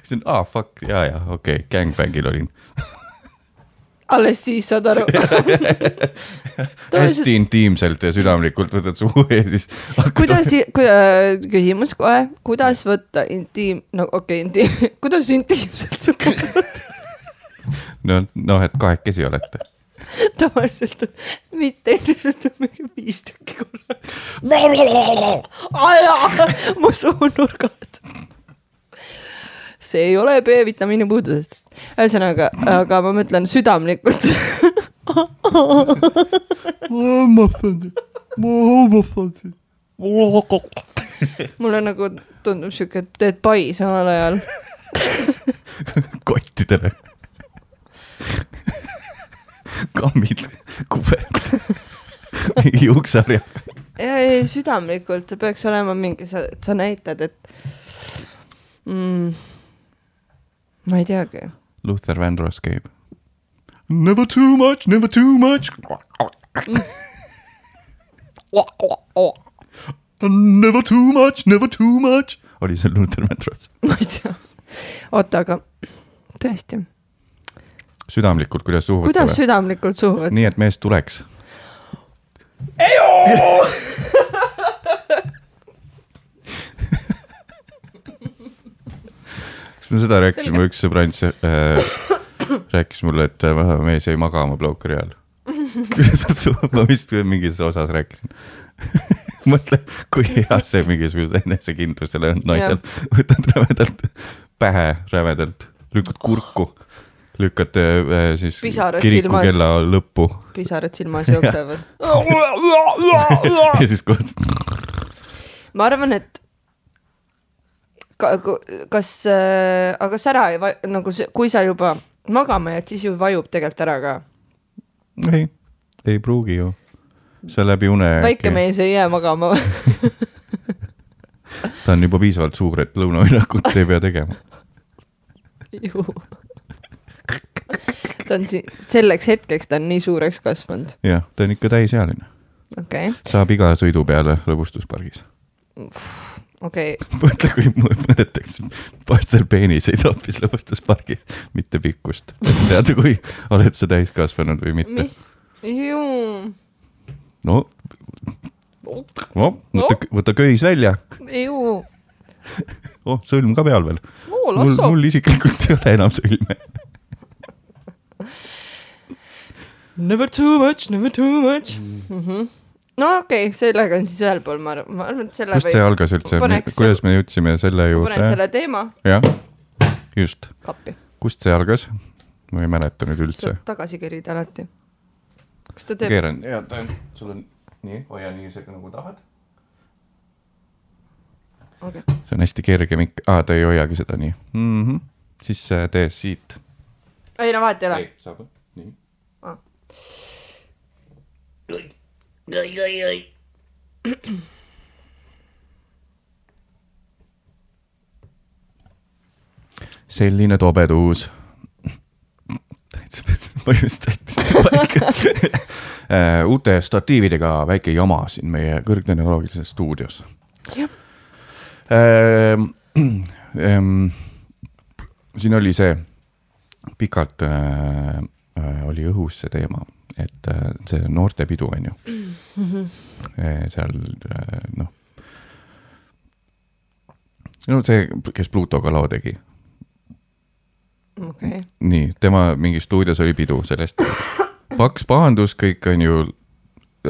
siis on, aa ah, fuck, ja, ja okei okay,, gangbangil olin. Alles siis saad aru. hästi intiimselt ja südamlikult võtad suhu ja siis hakkad kuidas, küsimus kohe, kuidas võtta intiim, no okei okay,, intiim, kuidas intiimselt suhelda no, noh, et kahekesi olete. tavaliselt, mitte ilmselt on mingi viis tükki korraga. mu suunurgad. see ei ole B-vitamiini puudusest. ühesõnaga, aga ma mõtlen südamlikult. mulle nagu tundub siuke, et teed pai samal ajal. kottidele. kammid, kubed, juuksharjad. ja ei, südamlikult, see peaks olema mingi, sa, sa näitad, et mm,. ma ei teagi. Luther Vandross käib. Never too much, never too much. Never too much, never too much. oli see Luther Vandross? ma ei tea. oota, aga tõesti, südamlikult, kuidas suhu kuidas võtta? südamlikult suhu võtta? nii, et mees tuleks. kas me seda rääkisime, üks sõbrants äh, rääkis mulle, et äh, mees jäi magama Blokeri ajal. ma vist mingis osas rääkisin. mõtle, kui hea see mingisuguse enesekindlusele on naisel, võtad rämedalt pähe, rämedalt, lükkad kurku lükkate äh, siis Pisarad kirikukella lõppu pisarad silmas jooksevad. ja siis kohe ma arvan, et kas äh,, aga kas ära ei nagu kui sa juba magama jääd, siis ju vajub tegelikult ära ka. ei, ei pruugi ju. see läbi une. väike mees ei jää magama. ta on juba piisavalt suur, et lõunavinnakut ei pea tegema. ta on siin, selleks hetkeks ta on nii suureks kasvanud. jah, ta on ikka täisealine, okei okay., saab iga sõidu peale lõbustuspargis. Okei okay. mõtle, kui mõ- mõõdetaks, Partsel peenis sõidab siis lõbustuspargis, mitte pikkust. tead, kui oled sa täiskasvanud või mitte? mis, no, no võta, võta köis välja. oh, sõlm ka peal veel. mul, mul isiklikult ei ole enam sõlme. Never too much, never too much mm. -hmm. No okei okay,, sellega on siis ühel pool, ma arvan, ma arvan, et selle kust see algas üldse kuidas me jõudsime selle panen juurde? selle teema jah, just, kust see algas? ma ei mäleta nüüd üldse tagasi kerida alati. kas ta teeb, keeran, ja ta on, sul on nii, hoia nii isegi nagu tahad. okei, see on hästi kerge mik-, aa, ta ei hoiagi seda nii mm. -hmm. siis äh, tee siit. ei no vahet ei ole. saab, nii. selline tobedus. ma just jätsin paika. uute statiividega väike jama siin meie kõrgtehnoloogilises stuudios. Jah. Ähm, ähm, siin oli see, pikalt äh, äh, oli õhus see teema, et äh, see noortepidu on ju äh, seal äh, noh. no see, kes Plutoga loo tegi, okei, nii, tema mingi stuudios oli pidu, sellest paks pahandus, kõik on ju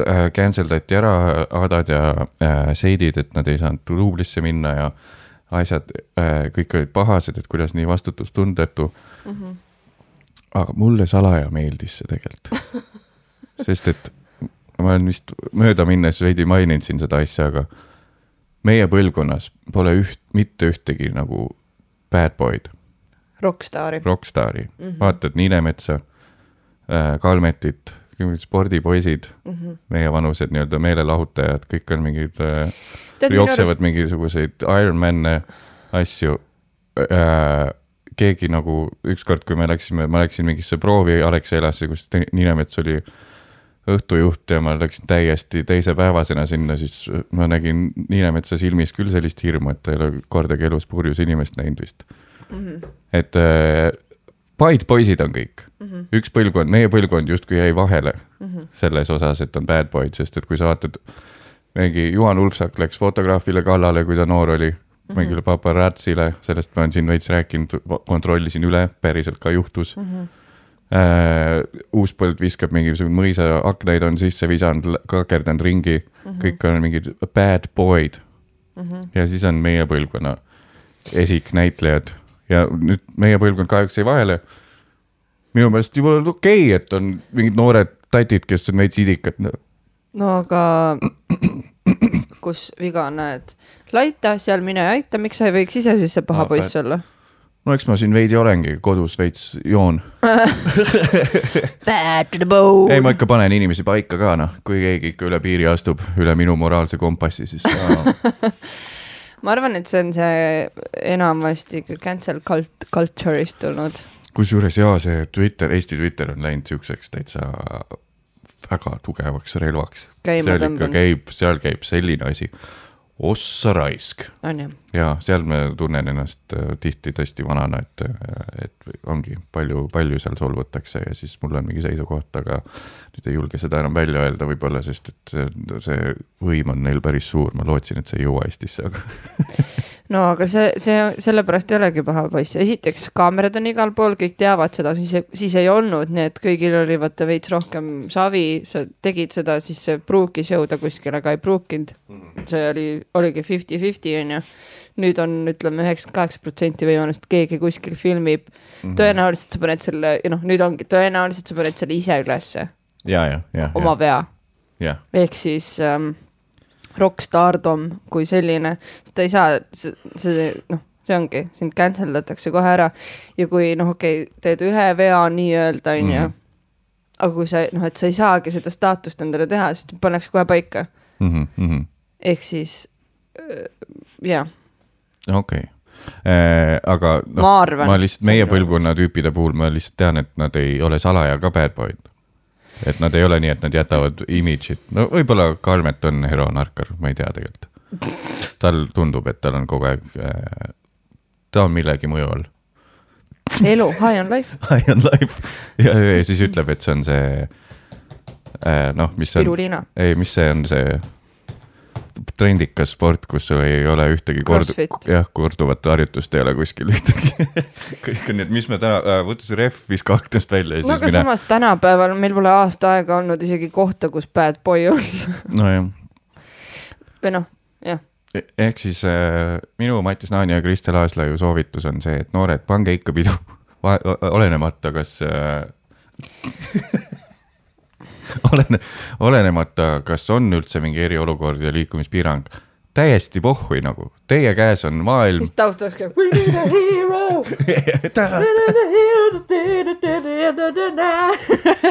äh, cancel dati ära, Adad ja äh, Seidid, et nad ei saanud duublisse minna ja asjad äh,, kõik olid pahased, et kuidas nii vastutustundetu mm. -hmm. Aga mulle salaja meeldis see tegelikult, sest et ma olen vist mööda minnes veidi maininud siin seda asja, aga meie põlvkonnas pole üht, mitte ühtegi nagu bad boy'd rokkstaari. rokkstaari mm. -hmm. vaatad Niinemetsa äh,, Kalmetit, spordipoisid mm. -hmm. meievanused nii-öelda meelelahutajad, kõik on mingid äh,, jooksevad arust, mingisuguseid Ironman'e asju äh,. Keegi nagu ükskord, kui me läksime, ma läksin mingisse proovi Alexelasse, kus Niinemets oli õhtujuht ja ma läksin täiesti teisepäevasena sinna, siis ma nägin Niinemetsa silmis küll sellist hirmu, et ta ei ole kordagi elus purjus inimest näinud vist Mhm. et äh, Paid poisid on kõik mm, -hmm. üks põlvkond, meie põlvkond justkui jäi vahele mm -hmm. selles osas, et on bad boy'd, sest et kui sa vaatad, mingi Juhan Ulfsak läks fotograafile kallale, kui ta noor oli mm, -hmm. Mingile paparatsile, sellest ma olen siin veits rääkinud, kontrollisin üle, päriselt ka juhtus mm. -hmm. Äh, uus põld viskab mingisugune mõisa aknaid on sisse visanud, kakerdanud ringi mm, -hmm. kõik on mingid bad boy'd mm. -hmm. ja siis on meie põlvkonna esiknäitlejad ja nüüd meie põlvkond kahjuks jäi vahele. minu meelest juba okei okay,, et on mingid noored tatid, kes on veits idikad no,. no aga kus viga näed? laita, seal mine aita, miks sa ei võiks ise siis see paha Aa, poiss olla? no eks ma siin veidi olengi kodus veits joon. Bad to the bone. ei, ma ikka panen inimesi paika ka noh, kui keegi ikka üle piiri astub, üle minu moraalse kompassi, siis no, ma arvan, et see on see enamasti ikka cancel cult-, culture'ist tulnud. kusjuures jaa, see Twitter, Eesti Twitter on läinud siukseks täitsa väga tugevaks relvaks. Seal ikka käib, seal käib selline asi, ossa raisk. Ja seal ma tunnen ennast äh, tihti tõesti vanana, et, et ongi palju, palju seal solvutakse ja siis mul on mingi seisukoht, aga nüüd ei julge seda enam välja öelda võib-olla, sest et see, see võim on neil päris suur, ma lootsin, et see ei jõua Eestisse, aga no aga see, see, sellepärast ei olegi paha poiss, esiteks kaamerad on igal pool, kõik teavad seda, siis, siis ei olnud, nii et kõigil oli vaata veits rohkem savi, sa tegid seda, siis see pruukis jõuda kuskile, aga ei pruukinud. see oli, oligi fifty-fifty onju. nüüd on, ütleme, üheksakümmend kaheksa protsenti võimalust, et keegi kuskil filmib mm. Mhm. -hmm. tõenäoliselt sa paned selle, noh, nüüd ongi, tõenäoliselt sa paned selle ise ülesse, ja, ja, ja, oma vea ja, ehk siis ähm, rokkstardom kui selline, seda ei saa, see, see noh, see ongi, sind cancel datakse kohe ära ja kui noh, okei okay,, teed ühe vea nii-öelda onju Mhm. aga kui sa noh, et sa ei saagi seda staatust endale teha, siis pannakse kohe paika, mm. -hmm. ehk siis äh, jah, okei okay., aga noh, ma arvan. ma lihtsalt meie. põlvkonna tüüpide puhul ma lihtsalt tean, et nad ei ole salaja ka bad boy'd. Et nad ei ole nii, et nad jätavad image'it, no võib-olla Kalmet on heroonarkar, ma ei tea tegelikult. tal tundub, et tal on kogu aeg äh,, ta on millegi mõju all. elu, high on life, I am life ja, ja siis ütleb, et see on see äh, noh, mis see on, ei, mis see on see trendikas sport, kus sul ei ole ühtegi kordu- jah, korduvat harjutust ei ole kuskil ühtegi. kõik on nii, et mis me täna äh,, võta see ref, viska aknast välja ja no siis aga mine. samas tänapäeval meil pole aasta aega olnud isegi kohta, kus bad boy on. Nojah, või noh, jah, ehk siis äh, minu Mattias Naani ja Kristel Aaslaiu soovitus on see, et noored, pange ikka pidu, olenemata, kas äh, olene-, olenemata, kas on üldse mingi eriolukord ja liikumispiirang, täiesti pohhui nagu, teie käes on maailm mis. taustaks käib. We need a hero.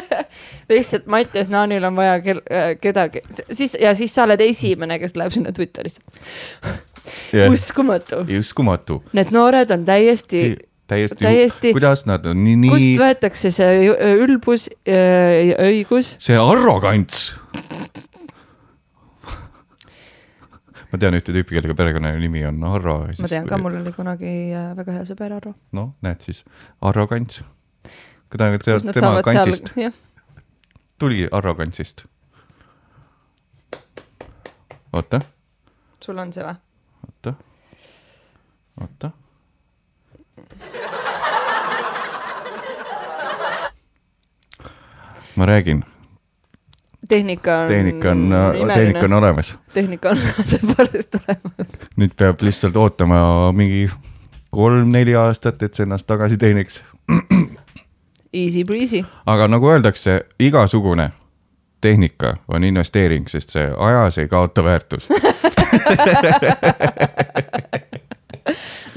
lihtsalt Mattias Naanil on vaja kel-, kedagi, siis ja siis sa oled esimene, kes läheb sinna Twitterisse. uskumatu, uskumatu, need noored on täiesti, täiesti, täiesti- kuidas nad on nii, kust nii võetakse see ülbus ja õigus, see arrogants. ma tean ühte tüüpi, kellega perekonnanimi on Arro. ma tean ka, mul oli kunagi äh, väga hea sõber Arro. noh, näed siis, arrogants. tema seal kantsist, jah, tuli arrogantsist. oota, sul on see või? oota, oota. Ma räägin, tehnika on. tehnika on, tehnika on olemas, tehnika on tõepoolest olemas. nüüd peab lihtsalt ootama mingi kolm-neli aastat, et see ennast tagasi teeniks. Easy breezy. aga nagu öeldakse, igasugune tehnika on investeering, sest see ajas ei kaota väärtust.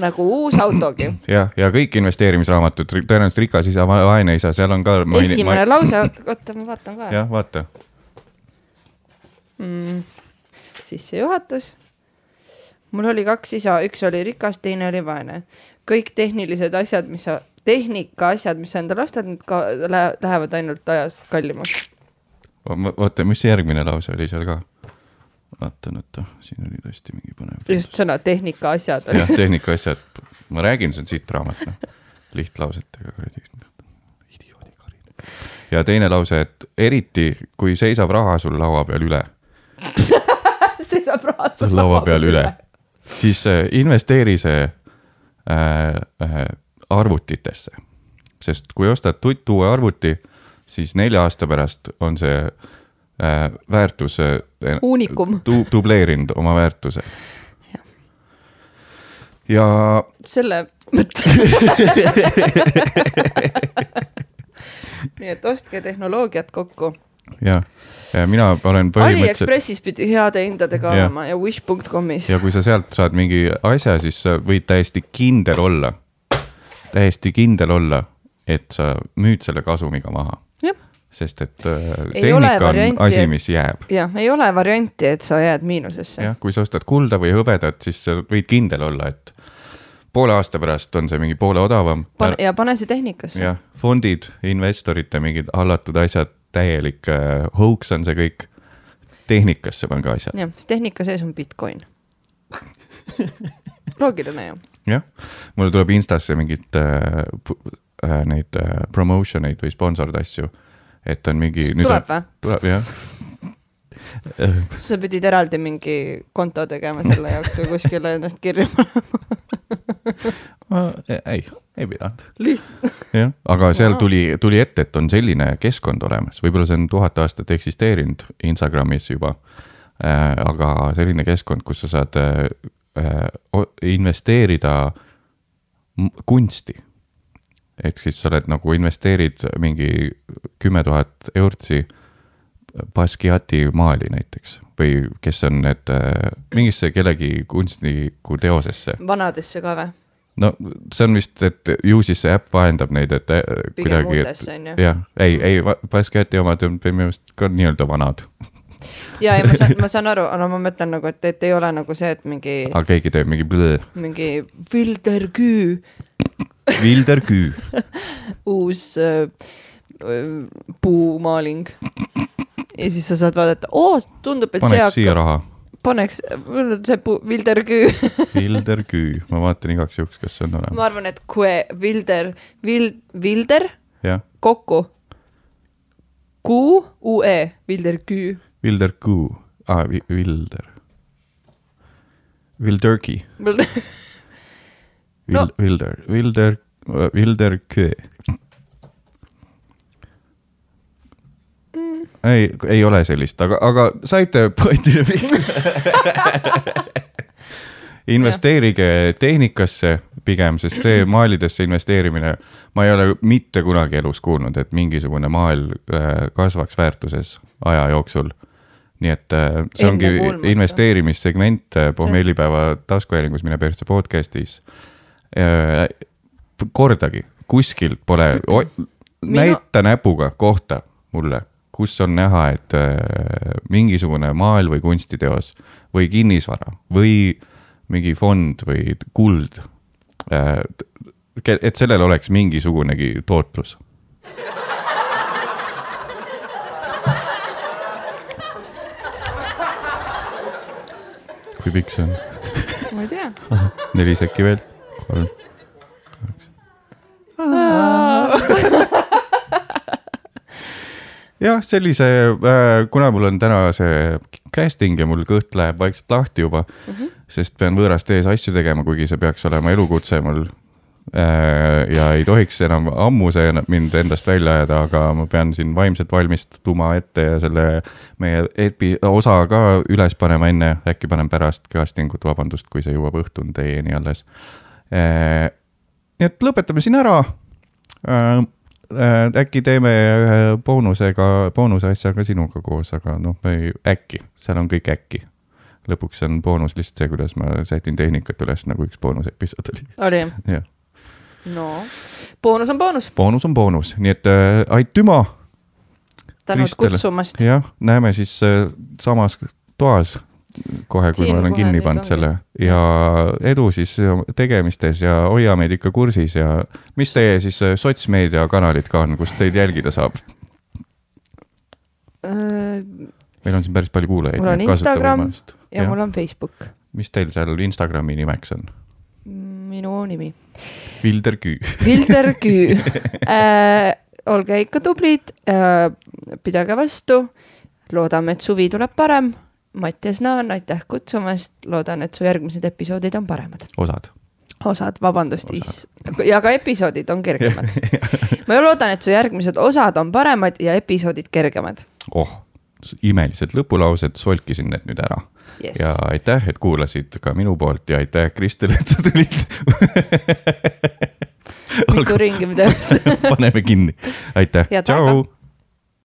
nagu uus autogi. jah, ja kõik investeerimisraamatud, tõenäoliselt Rikas isa, vaene isa, seal on ka. esimene lause, oota, ma vaatan ka. jah, vaata, mm,. sissejuhatus. mul oli kaks isa, üks oli rikas, teine oli vaene. kõik tehnilised asjad, mis sa, tehnika asjad, mis sa endale ostad, need ka lähe- lähevad ainult ajas kallimaks. oota, mis see järgmine lause oli seal ka? vaatan, oota, siin oli tõesti mingi põnev. just sõna tehnika asjad. jah, tehnika asjad, ma räägin, see on siit raamat, noh, lihtlausetega kuradi. idioodi Karin. ja teine lause, et eriti kui seisab raha sul laua peal üle, seisab raha sul laua peal üle, siis äh, investeeri see äh, äh, arvutitesse. sest kui ostad tuttu uue arvuti, siis nelja aasta pärast on see äh, väärtus äh. Du, dubleerinud oma väärtuse. ja selle nii et ostke tehnoloogiat kokku. ja, ja mina olen põhimõtteliselt Aliekspressis pidi heade hindadega Jah. olema ja wish.com'is. ja kui sa sealt saad mingi asja, siis sa võid täiesti kindel olla, täiesti kindel olla, et sa müüd selle kasumiga maha. jah, sest et äh, tehnika on asi, mis jääb. jah, ei ole varianti, et sa jääd miinusesse. jah, kui sa ostad kulda või hõbedat, siis sa võid kindel olla, et poole aasta pärast on see mingi poole odavam. pane ja pane see tehnikasse. jah, fondid, investorite mingid hallatud asjad, täielik äh, hoax on see kõik. tehnikasse pange asjad, jah, sest tehnika sees on Bitcoin. loogiline ju. jah. mulle tuleb Instasse mingit äh, äh, neid äh, promotion eid või sponsored asju, et on mingi. tuleb või? tuleb jah. sa pidid eraldi mingi konto tegema selle jaoks või kuskile ennast kirja panema, ei, ei pidanud. lihtsalt. jah, aga seal tuli, tuli ette, et on selline keskkond olemas, võib-olla see on tuhat aastat eksisteerinud Instagramis juba äh,. aga selline keskkond, kus sa saad äh, investeerida kunsti. Ehk siis sa oled nagu investeerid mingi kümme tuhat eurtsi Basquiati maali näiteks. Või kes on need äh, mingisse kellegi kunstniku teosesse. Vanadesse ka või? no see on vist, et ju siis see äpp vahendab neid, et äh, pigem kuidagi, et jah, ei, ei, Basquiati omad on minu meelest ka nii-öelda vanad, ja, ja ma saan, ma saan aru, no ma mõtlen nagu, et, et ei ole nagu see, et mingi, aga keegi teeb mingi mingi Vilderküü Vilder Küü. uus äh, äh, puumaaling. ja siis sa saad vaadata, oo, tundub, et see paneks siia hakkab, raha, paneks, see puu, Vilderküü. Vilder Küü, ma vaatan igaks juhuks, kas see on olemas, ma arvan, et kue, Vilder, Vil-, Vilder kokku. Kuu, UE, Vilderküü. Vilder Küü ah,, Vilder, Vilderki, No. Vilder, Vilder, Vilder Küü. ei, ei ole sellist, aga, aga saite pointile pihta. investeerige tehnikasse pigem, sest see maalidesse investeerimine, ma ei ole mitte kunagi elus kuulnud, et mingisugune maal äh, kasvaks väärtuses aja jooksul. nii et äh, see ongi Ennekuulmatu. investeerimissegment äh, pohmeelipäeva taskuhäälingus Mine persse podcast'is. Kordagi kuskilt pole, näita näpuga kohta mulle, kus on näha, et äh, mingisugune maal või kunstiteos või kinnisvara või mingi fond või kuld. et sellel oleks mingisugunegi tootlus. kui pikk see on? ma ei tea. neli sekki veel, kolm. jah, sellise, kuna mul on täna see casting ja mul kõht läheb vaikselt lahti juba mm, -hmm. sest pean võõrast ees asju tegema, kuigi see peaks olema elukutse mul. ja ei tohiks enam ammu see mind endast välja ajada, aga ma pean siin vaimselt valmistuma ette ja selle meie epi-, osa ka üles panema enne, äkki panen pärast casting ut, vabandust, kui see jõuab õhtuni teieni alles. Nii et lõpetame siin ära äh,. Äh, äkki teeme ühe boonusega, boonuse asja ka sinuga koos, aga noh, me ei, äkki, seal on kõik äkki. lõpuks on boonus lihtsalt see, kuidas ma sätin tehnikat üles, nagu üks boonusepisood oli, oli jah? no boonus on boonus, boonus on boonus, nii et äh, aitüma, tänud kutsumast. jah, näeme siis äh, samas toas kohe, kui ma olen kinni pannud selle ja edu siis tegemistes ja hoia meid ikka kursis ja mis teie siis äh, sotsmeediakanalid ka on, kust teid jälgida saab? meil on siin päris palju kuulajaid. Mul on Instagram ja mul on Facebook, mis teil seal Instagrami nimeks on? minu nimi. Vilder Küü. Vilder Küü äh,. olge ikka tublid äh,, pidage vastu. loodame, et suvi tuleb parem. Mattias Naan, aitäh kutsumast, loodan, et su järgmised episoodid on paremad. osad. osad, vabandust, is- ja ka episoodid on kergemad. ma loodan, et su järgmised osad on paremad ja episoodid kergemad oh, imelised lõpulaused, solkisin need nüüd ära yes.. ja aitäh, et kuulasid ka minu poolt ja aitäh, Kristel, et sa tulid. mitu ringi me teeme. paneme kinni, aitäh, tšau.